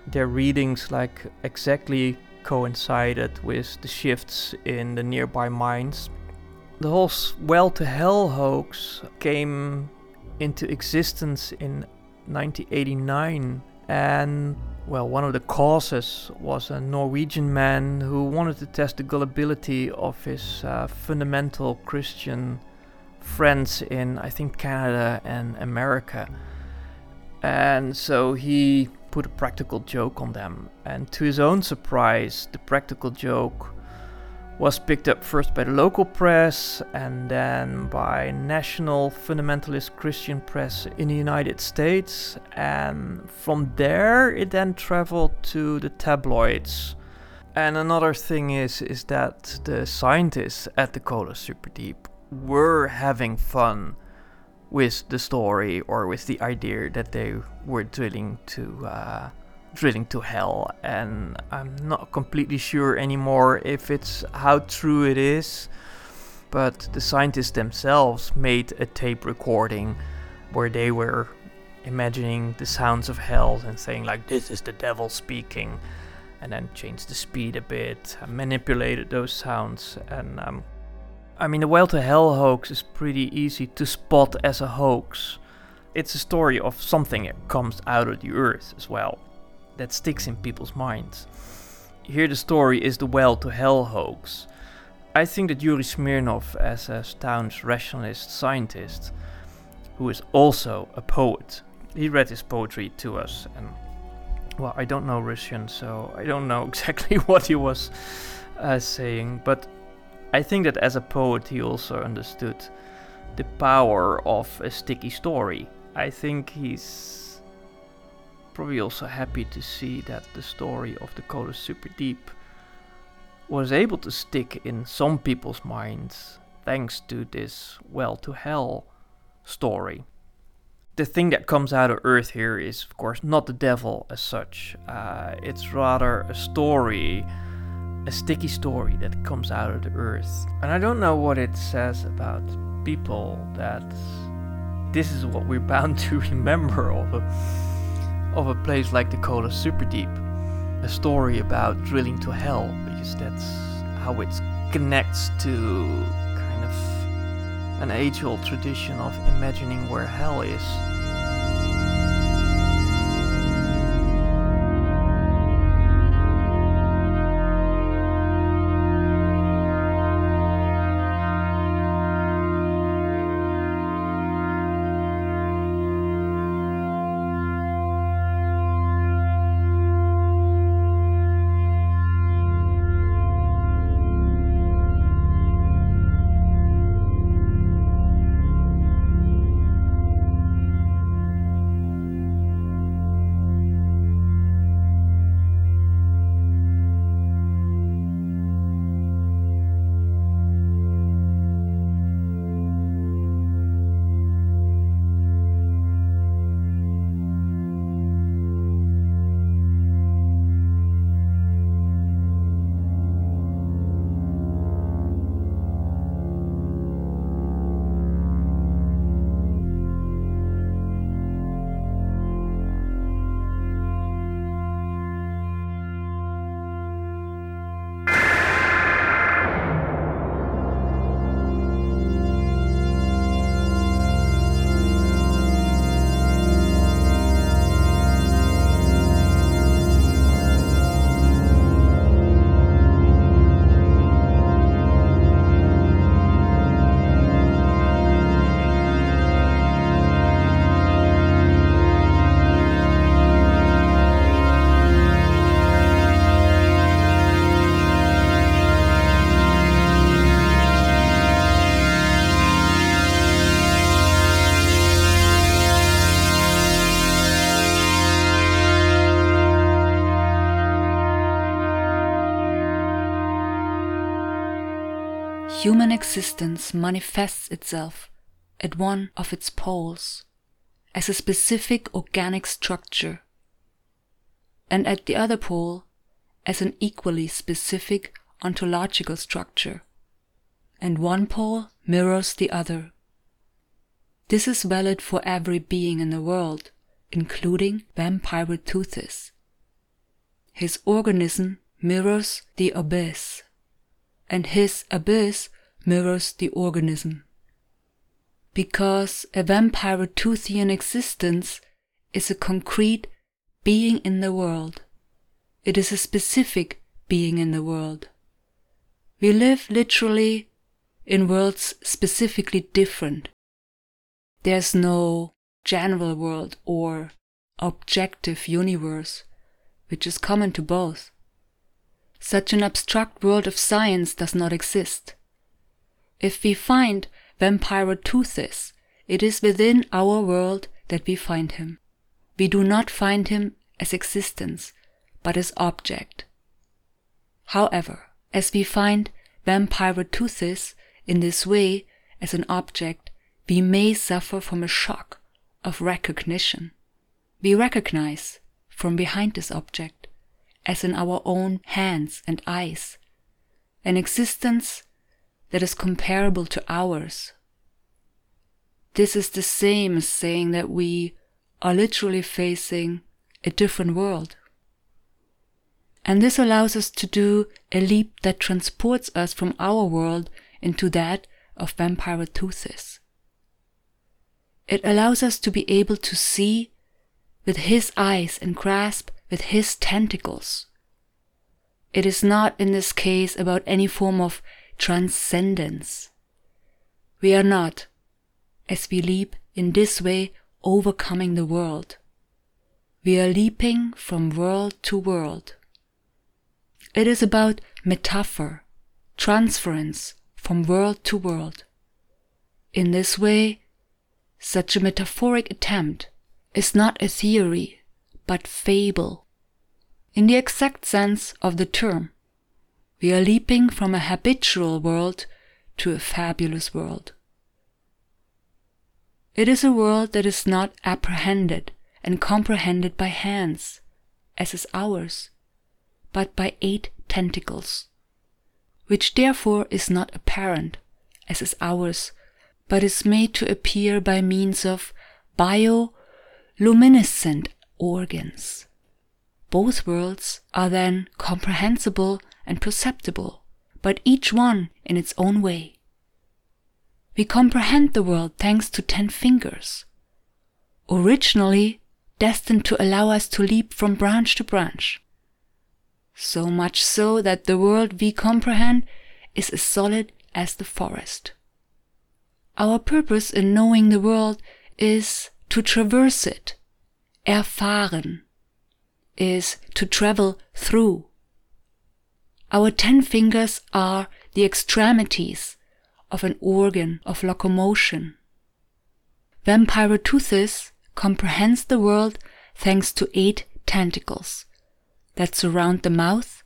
Their readings like exactly coincided with the shifts in the nearby mines. The whole well to hell hoax came into existence in 1989 and well, one of the causes was a Norwegian man who wanted to test the gullibility of his uh, fundamental Christian friends in, I think, Canada and America. And so he put a practical joke on them. And to his own surprise, the practical joke was picked up first by the local press and then by national fundamentalist Christian press in the United States. And from there, it then traveled to the tabloids. And another thing is, is that the scientists at the Kola Superdeep were having fun with the story or with the idea that they were drilling to uh, drilling to hell, and I'm not completely sure anymore if it's how true it is. But the scientists themselves made a tape recording where they were imagining the sounds of hell and saying like this is the devil speaking and then changed the speed a bit manipulated those sounds and um, i mean the well to hell hoax is pretty easy to spot as a hoax it's a story of something that comes out of the earth as well that sticks in people's minds. Here the story is the well to hell hoax. I think that Yuri Smirnov, as a staunch rationalist scientist, who is also a poet, he read his poetry to us, and well, I don't know Russian, so I don't know exactly what he was uh, saying, but I think that as a poet, he also understood the power of a sticky story I think he's probably also happy to see that the story of the of Super Deep was able to stick in some people's minds thanks to this well to hell story. The thing that comes out of Earth here is, of course, not the devil as such. Uh, it's rather a story, a sticky story that comes out of the Earth. And I don't know what it says about people that this is what we're bound to remember of of a place like the Kola Super Deep. A story about drilling to hell, because that's how it connects to kind of an age old tradition of imagining where hell is. Human existence manifests itself at one of its poles as a specific organic structure, and at the other pole as an equally specific ontological structure, and one pole mirrors the other. This is valid for every being in the world, including Vampyroteuthis. His organism mirrors the abyss, and his abyss mirrors the organism. Because a Vampyroteuthian existence is a concrete being in the world. It is a specific being in the world. We live literally in worlds specifically different. There's no general world or objective universe, which is common to both. Such an abstract world of science does not exist. If we find Vampyroteuthis, it is within our world that we find him. We do not find him as existence, but as object. However, as we find Vampyroteuthis in this way as an object, we may suffer from a shock of recognition. We recognize from behind this object, as in our own hands and eyes, an existence that is comparable to ours. This is the same as saying that we are literally facing a different world. And this allows us to do a leap that transports us from our world into that of vampire Vampyroteuthis. It allows us to be able to see with his eyes and grasp with his tentacles. It is not in this case about any form of transcendence. We are not, as we leap in this way, overcoming the world. We are leaping from world to world. It is about metaphor, transference from world to world. In this way, such a metaphoric attempt is not a theory, but fable. In the exact sense of the term, we are leaping from a habitual world to a fabulous world. It is a world that is not apprehended and comprehended by hands, as is ours, but by eight tentacles, which therefore is not apparent, as is ours, but is made to appear by means of bioluminescent organs. Both worlds are then comprehensible and perceptible, but each one in its own way. We comprehend the world thanks to ten fingers, originally destined to allow us to leap from branch to branch. So much so that the world we comprehend is as solid as the forest. Our purpose in knowing the world is to traverse it. Erfahren is to travel through. Our ten fingers are the extremities of an organ of locomotion. Vampyroteuthis comprehends the world thanks to eight tentacles that surround the mouth,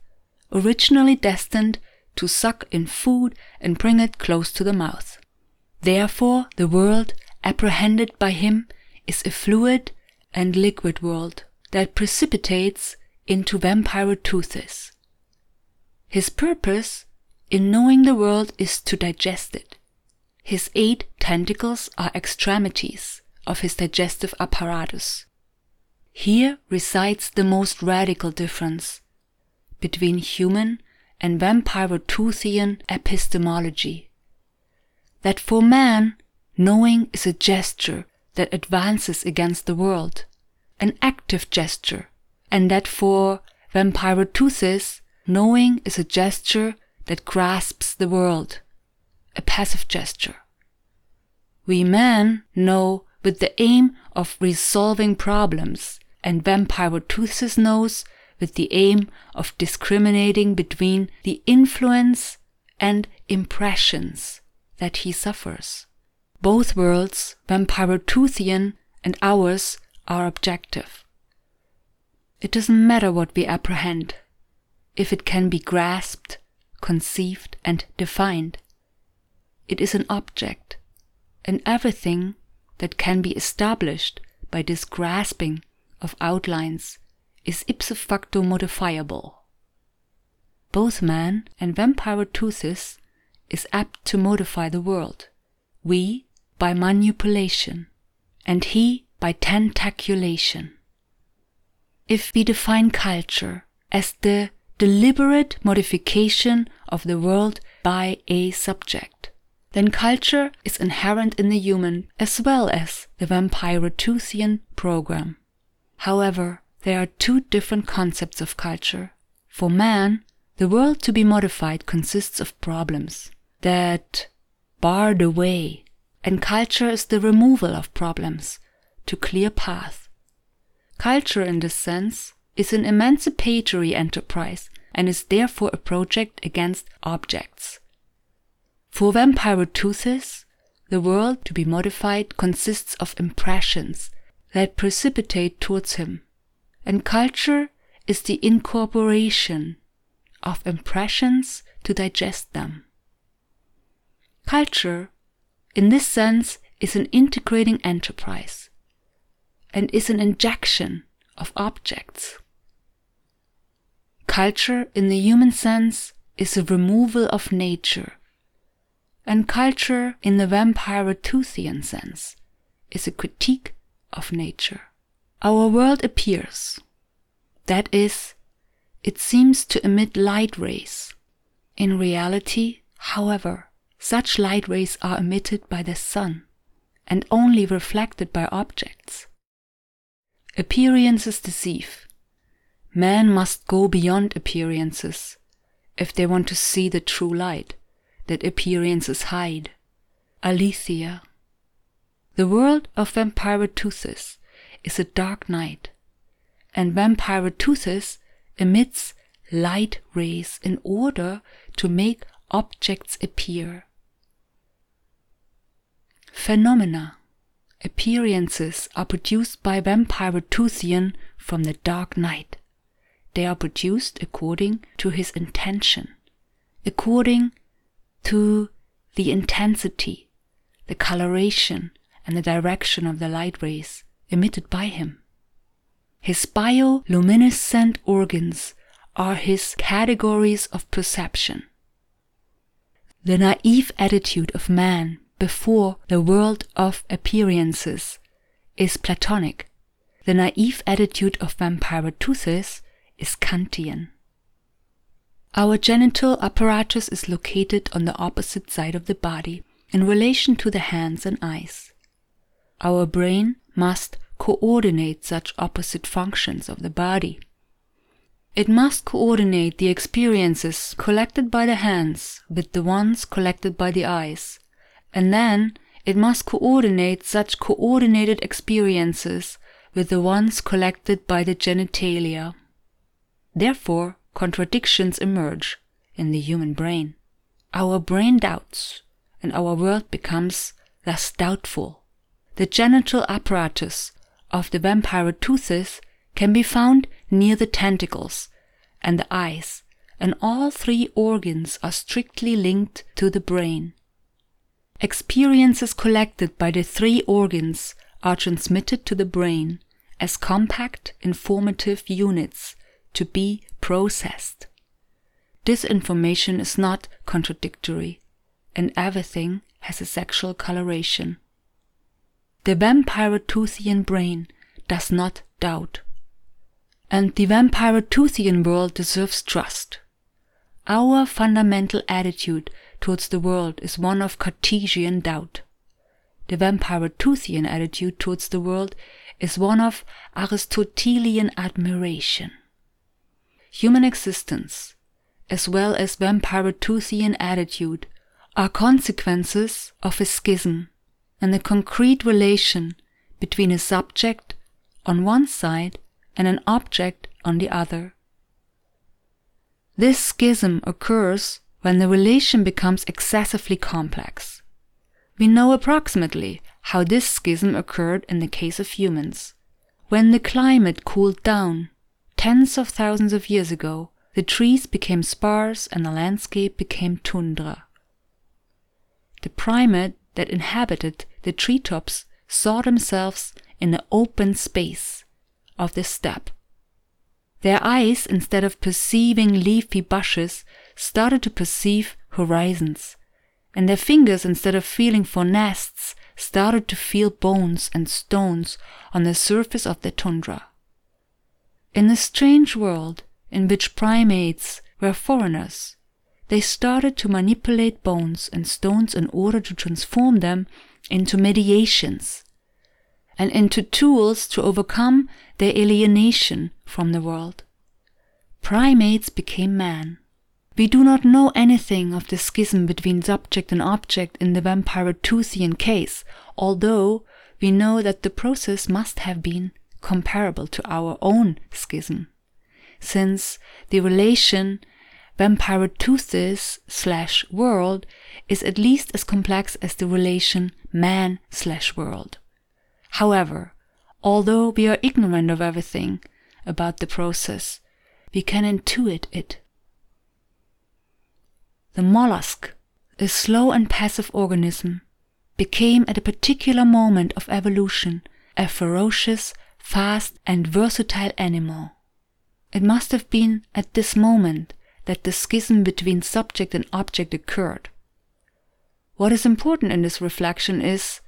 originally destined to suck in food and bring it close to the mouth. Therefore, the world apprehended by him is a fluid and liquid world that precipitates into Vampyroteuthis. His purpose in knowing the world is to digest it. His eight tentacles are extremities of his digestive apparatus. Here resides the most radical difference between human and Vampyroteuthian epistemology that for man, knowing is a gesture that advances against the world, an active gesture, and that for Vampyroteuthis, knowing is a gesture that grasps the world, a passive gesture. We men know with the aim of resolving problems, and Vampyroteuthis knows with the aim of discriminating between the influence and impressions that he suffers. Both worlds, Vampyroteuthian and ours, are objective. It doesn't matter what we apprehend, if it can be grasped, conceived, and defined. It is an object, and everything that can be established by this grasping of outlines is ipso facto modifiable. Both man and Vampyroteuthis is apt to modify the world. We by manipulation, and he by tentaculation. If we define culture as the deliberate modification of the world by a subject, then culture is inherent in the human as well as the Vampyroteuthian program. However, there are two different concepts of culture. For man, the world to be modified consists of problems that bar the way, and culture is the removal of problems to clear path. Culture, in this sense, is an emancipatory enterprise and is therefore a project against objects. For vampire Vampyroteuthis, the world to be modified consists of impressions that precipitate towards him, and culture is the incorporation of impressions to digest them. Culture, in this sense, is an integrating enterprise and is an injection of objects. Culture, in the human sense, is a removal of nature, and culture, in the Vampyroteuthian sense, is a critique of nature. Our world appears. That is, it seems to emit light rays. In reality, however, such light rays are emitted by the sun and only reflected by objects. Appearances deceive. Man must go beyond appearances if they want to see the true light that appearances hide. Aletheia. The world of Vampyroteuthis is a dark night, and Vampyroteuthis emits light rays in order to make objects appear. Phenomena appearances are produced by Vampyroteuthian from the dark night. They are produced according to his intention, according to the intensity, the coloration, and the direction of the light rays emitted by him. His bioluminescent organs are his categories of perception. The naive attitude of man before the world of appearances is Platonic. The naive attitude of Vampyroteuthis is Kantian. Our genital apparatus is located on the opposite side of the body in relation to the hands and eyes. Our brain must coordinate such opposite functions of the body. It must coordinate the experiences collected by the hands with the ones collected by the eyes, and then it must coordinate such coordinated experiences with the ones collected by the genitalia. Therefore, contradictions emerge in the human brain. Our brain doubts, and our world becomes thus doubtful. The genital apparatus of the Vampyroteuthis can be found near the tentacles and the eyes, and all three organs are strictly linked to the brain. Experiences collected by the three organs are transmitted to the brain as compact informative units to be processed. This information is not contradictory, and everything has a sexual coloration. The Vampyroteuthian brain does not doubt. And the Vampyroteuthian world deserves trust. Our fundamental attitude towards the world is one of Cartesian doubt. The Vampyroteuthian attitude towards the world is one of Aristotelian admiration. Human existence, as well as Vampyroteuthian attitude, are consequences of a schism and the concrete relation between a subject on one side and an object on the other. This schism occurs when the relation becomes excessively complex. We know approximately how this schism occurred in the case of humans. When the climate cooled down tens of thousands of years ago, the trees became sparse and the landscape became tundra. The primate that inhabited the treetops saw themselves in the open space of the steppe. Their eyes, instead of perceiving leafy bushes, started to perceive horizons, and their fingers, instead of feeling for nests, started to feel bones and stones on the surface of the tundra. In a strange world in which primates were foreigners, they started to manipulate bones and stones in order to transform them into mediations and into tools to overcome their alienation from the world. Primates became man. We do not know anything of the schism between subject and object in the Vampyroteuthian case, although we know that the process must have been comparable to our own schism, since the relation Vampyroteuthis slash world is at least as complex as the relation man slash world. However, although we are ignorant of everything about the process, we can intuit it. The mollusk, a slow and passive organism, became at a particular moment of evolution a ferocious, fast, and versatile animal. It must have been at this moment that the schism between subject and object occurred. What is important in this reflection is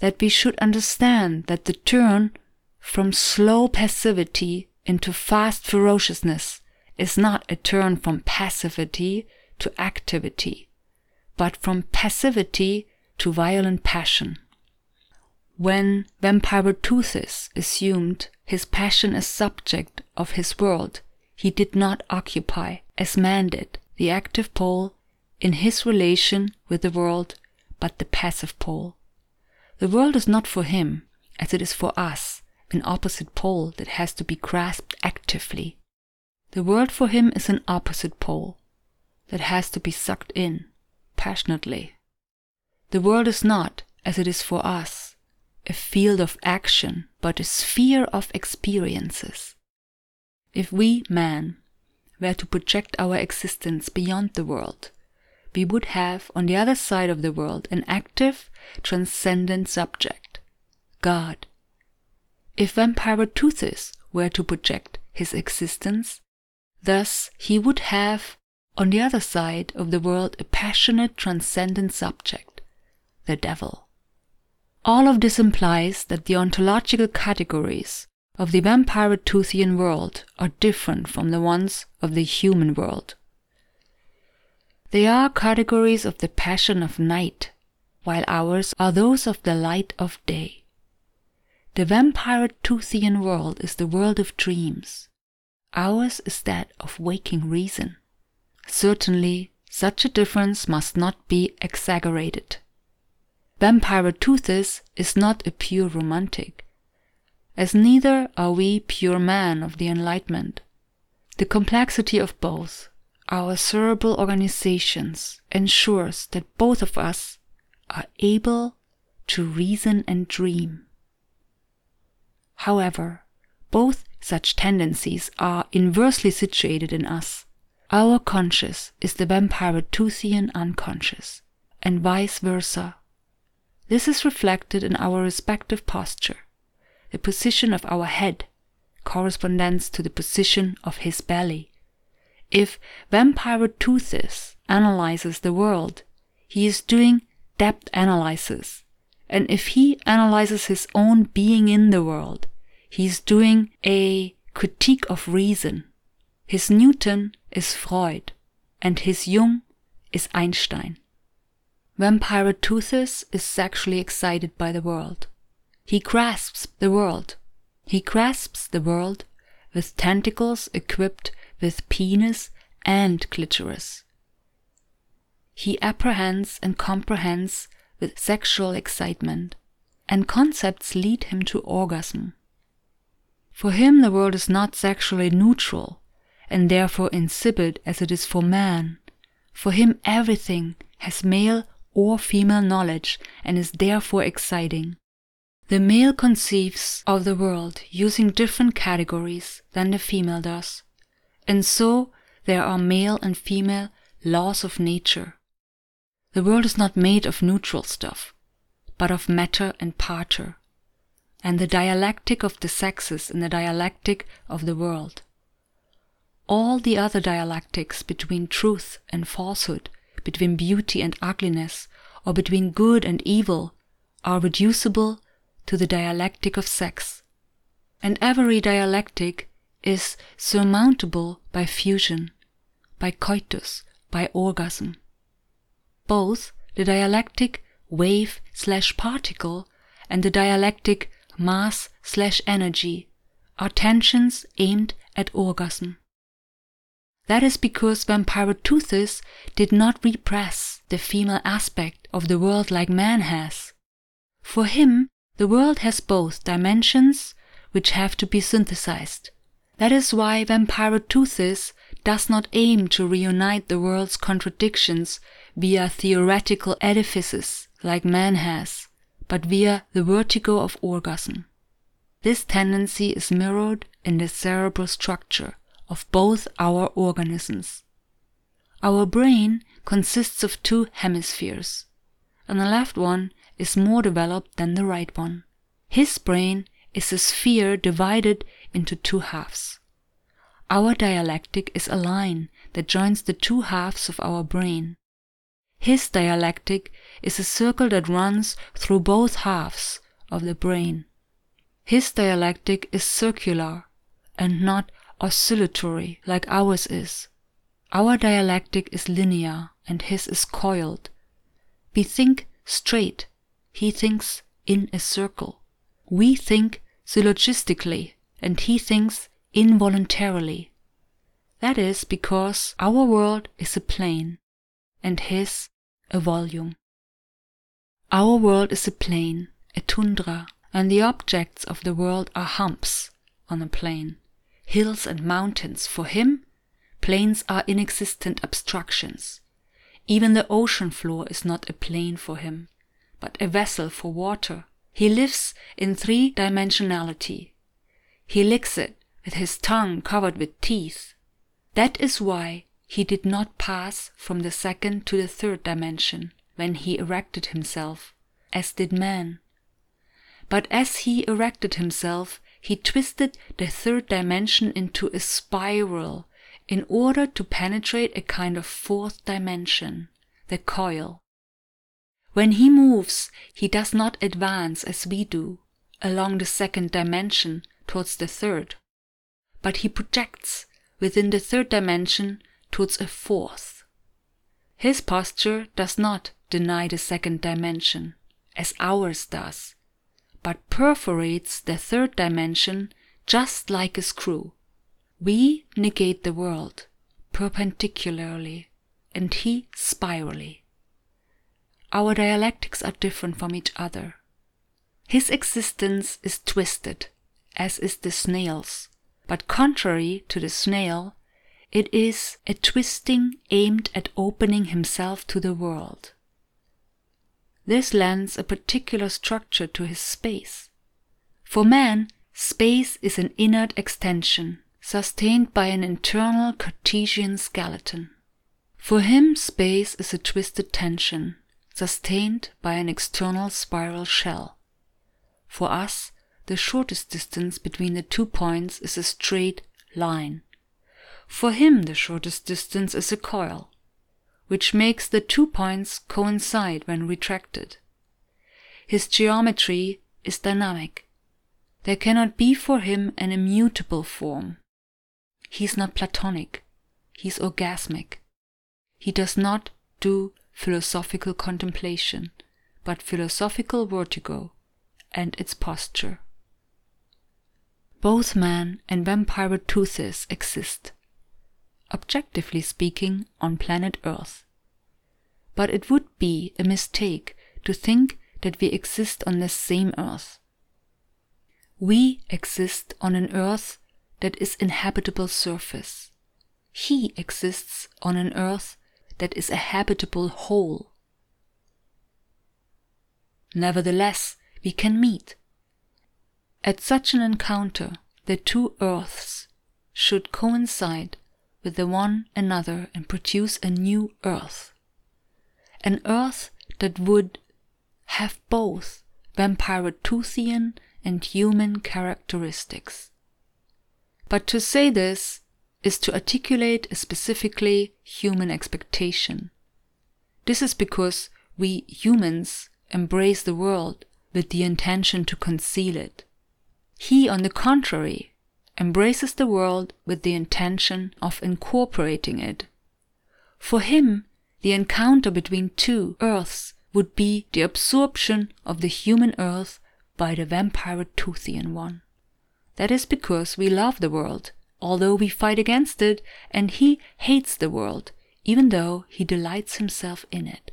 that we should understand that the turn from slow passivity into fast ferociousness is not a turn from passivity to activity, but from passivity to violent passion. When Vampyroteuthis assumed his passion as subject of his world, he did not occupy, as man did, the active pole in his relation with the world, but the passive pole. The world is not for him, as it is for us, an opposite pole that has to be grasped actively. The world for him is an opposite pole that has to be sucked in passionately. The world is not, as it is for us, a field of action, but a sphere of experiences. If we, man, were to project our existence beyond the world, we would have on the other side of the world an active, transcendent subject, God. If Vampyroteuthis were to project his existence, thus he would have on the other side of the world a passionate, transcendent subject, the devil. All of this implies that the ontological categories of the Vampyroteuthian world are different from the ones of the human world. They are categories of the passion of night, while ours are those of the light of day. The vampire Toothian world is the world of dreams. Ours is that of waking reason. Certainly, such a difference must not be exaggerated. Vampyroteuthis is not a pure romantic, as neither are we pure men of the Enlightenment. The complexity of both, our cerebral organizations, ensures that both of us are able to reason and dream. However, both such tendencies are inversely situated in us. Our conscious is the Vampyroteuthian unconscious, and vice versa. This is reflected in our respective posture. The position of our head corresponds to the position of his belly. If Vampyroteuthis analyzes the world, he is doing depth analysis. And if he analyzes his own being in the world, he is doing a critique of reason. His Newton is Freud, and his Jung is Einstein. Vampyroteuthis is sexually excited by the world. He grasps the world. He grasps the world with tentacles equipped with penis and clitoris. He apprehends and comprehends with sexual excitement, and concepts lead him to orgasm. For him, the world is not sexually neutral, and therefore insipid as it is for man. For him, everything has male or female knowledge and is therefore exciting. The male conceives of the world using different categories than the female does, and so there are male and female laws of nature. The world is not made of neutral stuff, but of matter and parter and the dialectic of the sexes in the dialectic of the world. All the other dialectics between truth and falsehood, between beauty and ugliness, or between good and evil, are reducible to the dialectic of sex. And every dialectic is surmountable by fusion, by coitus, by orgasm. Both the dialectic wave slash particle and the dialectic mass slash energy are tensions aimed at orgasm. That is because Vampyroteuthis did not repress the female aspect of the world like man has. For him, the world has both dimensions which have to be synthesized. That is why Vampyroteuthis does not aim to reunite the world's contradictions via theoretical edifices like man has but via the vertigo of orgasm. This tendency is mirrored in the cerebral structure of both our organisms. Our brain consists of two hemispheres, and the left one is more developed than the right one. His brain is a sphere divided into two halves. Our dialectic is a line that joins the two halves of our brain. His dialectic is a circle that runs through both halves of the brain. His dialectic is circular and not oscillatory like ours is. Our dialectic is linear and his is coiled. We think straight, he thinks in a circle. We think syllogistically and he thinks involuntarily. That is because our world is a plane and his a volume. Our world is a plane, a tundra, and the objects of the world are humps on a plain, hills and mountains. For him, plains are inexistent obstructions. Even the ocean floor is not a plain for him, but a vessel for water. He lives in three dimensionality. He licks it with his tongue covered with teeth. That is why he did not pass from the second to the third dimension when he erected himself, as did man. But as he erected himself, he twisted the third dimension into a spiral in order to penetrate a kind of fourth dimension, the coil. When he moves, he does not advance as we do, along the second dimension towards the third, but he projects within the third dimension towards a fourth. His posture does not deny the second dimension, as ours does, but perforates the third dimension just like a screw. We negate the world perpendicularly, and he spirally. Our dialectics are different from each other. His existence is twisted, as is the snail's, but contrary to the snail, it is a twisting aimed at opening himself to the world. This lends a particular structure to his space. For man, space is an inert extension, sustained by an internal Cartesian skeleton. For him, space is a twisted tension, sustained by an external spiral shell. For us, the shortest distance between the two points is a straight line. For him, the shortest distance is a coil, which makes the two points coincide when retracted. His geometry is dynamic. There cannot be for him an immutable form. He is not Platonic. He is orgasmic. He does not do philosophical contemplation, but philosophical vertigo and its posture. Both man and Vampyroteuthis exist, objectively speaking, on planet Earth. But it would be a mistake to think that we exist on the same Earth. We exist on an Earth that is inhabitable surface. He exists on an earth that is a habitable whole. Nevertheless, we can meet. At such an encounter, the two earths should coincide with the one another and produce a new earth. An earth that would have both Vampirotooth and human characteristics. But to say this is to articulate a specifically human expectation. This is because we humans embrace the world with the intention to conceal it. He, on the contrary, embraces the world with the intention of incorporating it. For him, the encounter between two earths would be the absorption of the human earth by the Vampyroteuthian one. That is because we love the world, although we fight against it, and he hates the world, even though he delights himself in it.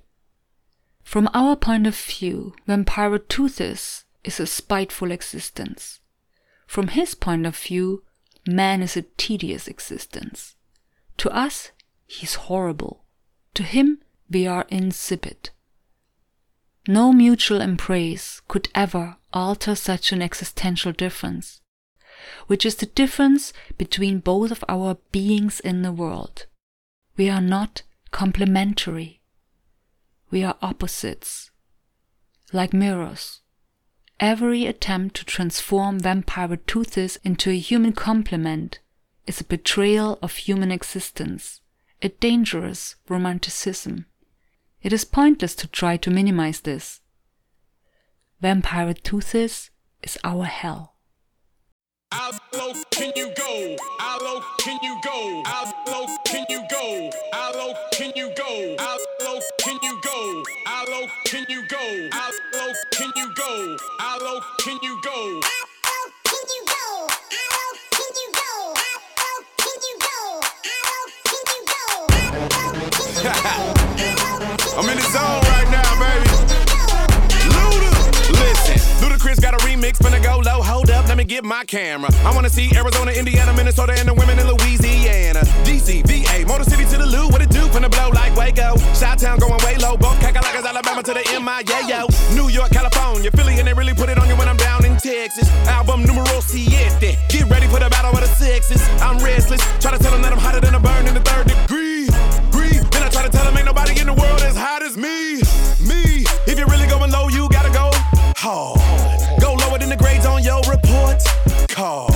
From our point of view, Vampyroteuthis is a spiteful existence. From his point of view, man is a tedious existence. To us, he's horrible. To him, we are insipid. No mutual embrace could ever alter such an existential difference which is the difference between both of our beings in the world. We are not complementary. We are opposites. Like mirrors. Every attempt to transform Vampire Vampyroteuthis into a human complement is a betrayal of human existence, a dangerous romanticism. It is pointless to try to minimize this. Vampire Vampyroteuthis is our hell. How can you go? How can you go? How can you go? How can you go? How can you go? How can you go? How can you go? How low can you go? I'm in the zone mix, finna go low. Hold up, let me get my camera. I wanna see Arizona, Indiana, Minnesota, and the women in Louisiana. DC, VA, Motor City to the Lou, what it do? Finna blow like Waco. Shot Town going way low, both Cacalaca's Alabama to the MIA, yo. New York, California, Philly, and they really put it on you when I'm down in Texas. Album numero siete. Get ready for the battle of the sexes. I'm restless, try to tell them that I'm hotter than a burn in the third degree. Green. Then I try to tell them ain't nobody in the world as hot as me. Me, if you're really going low, you gotta go hard report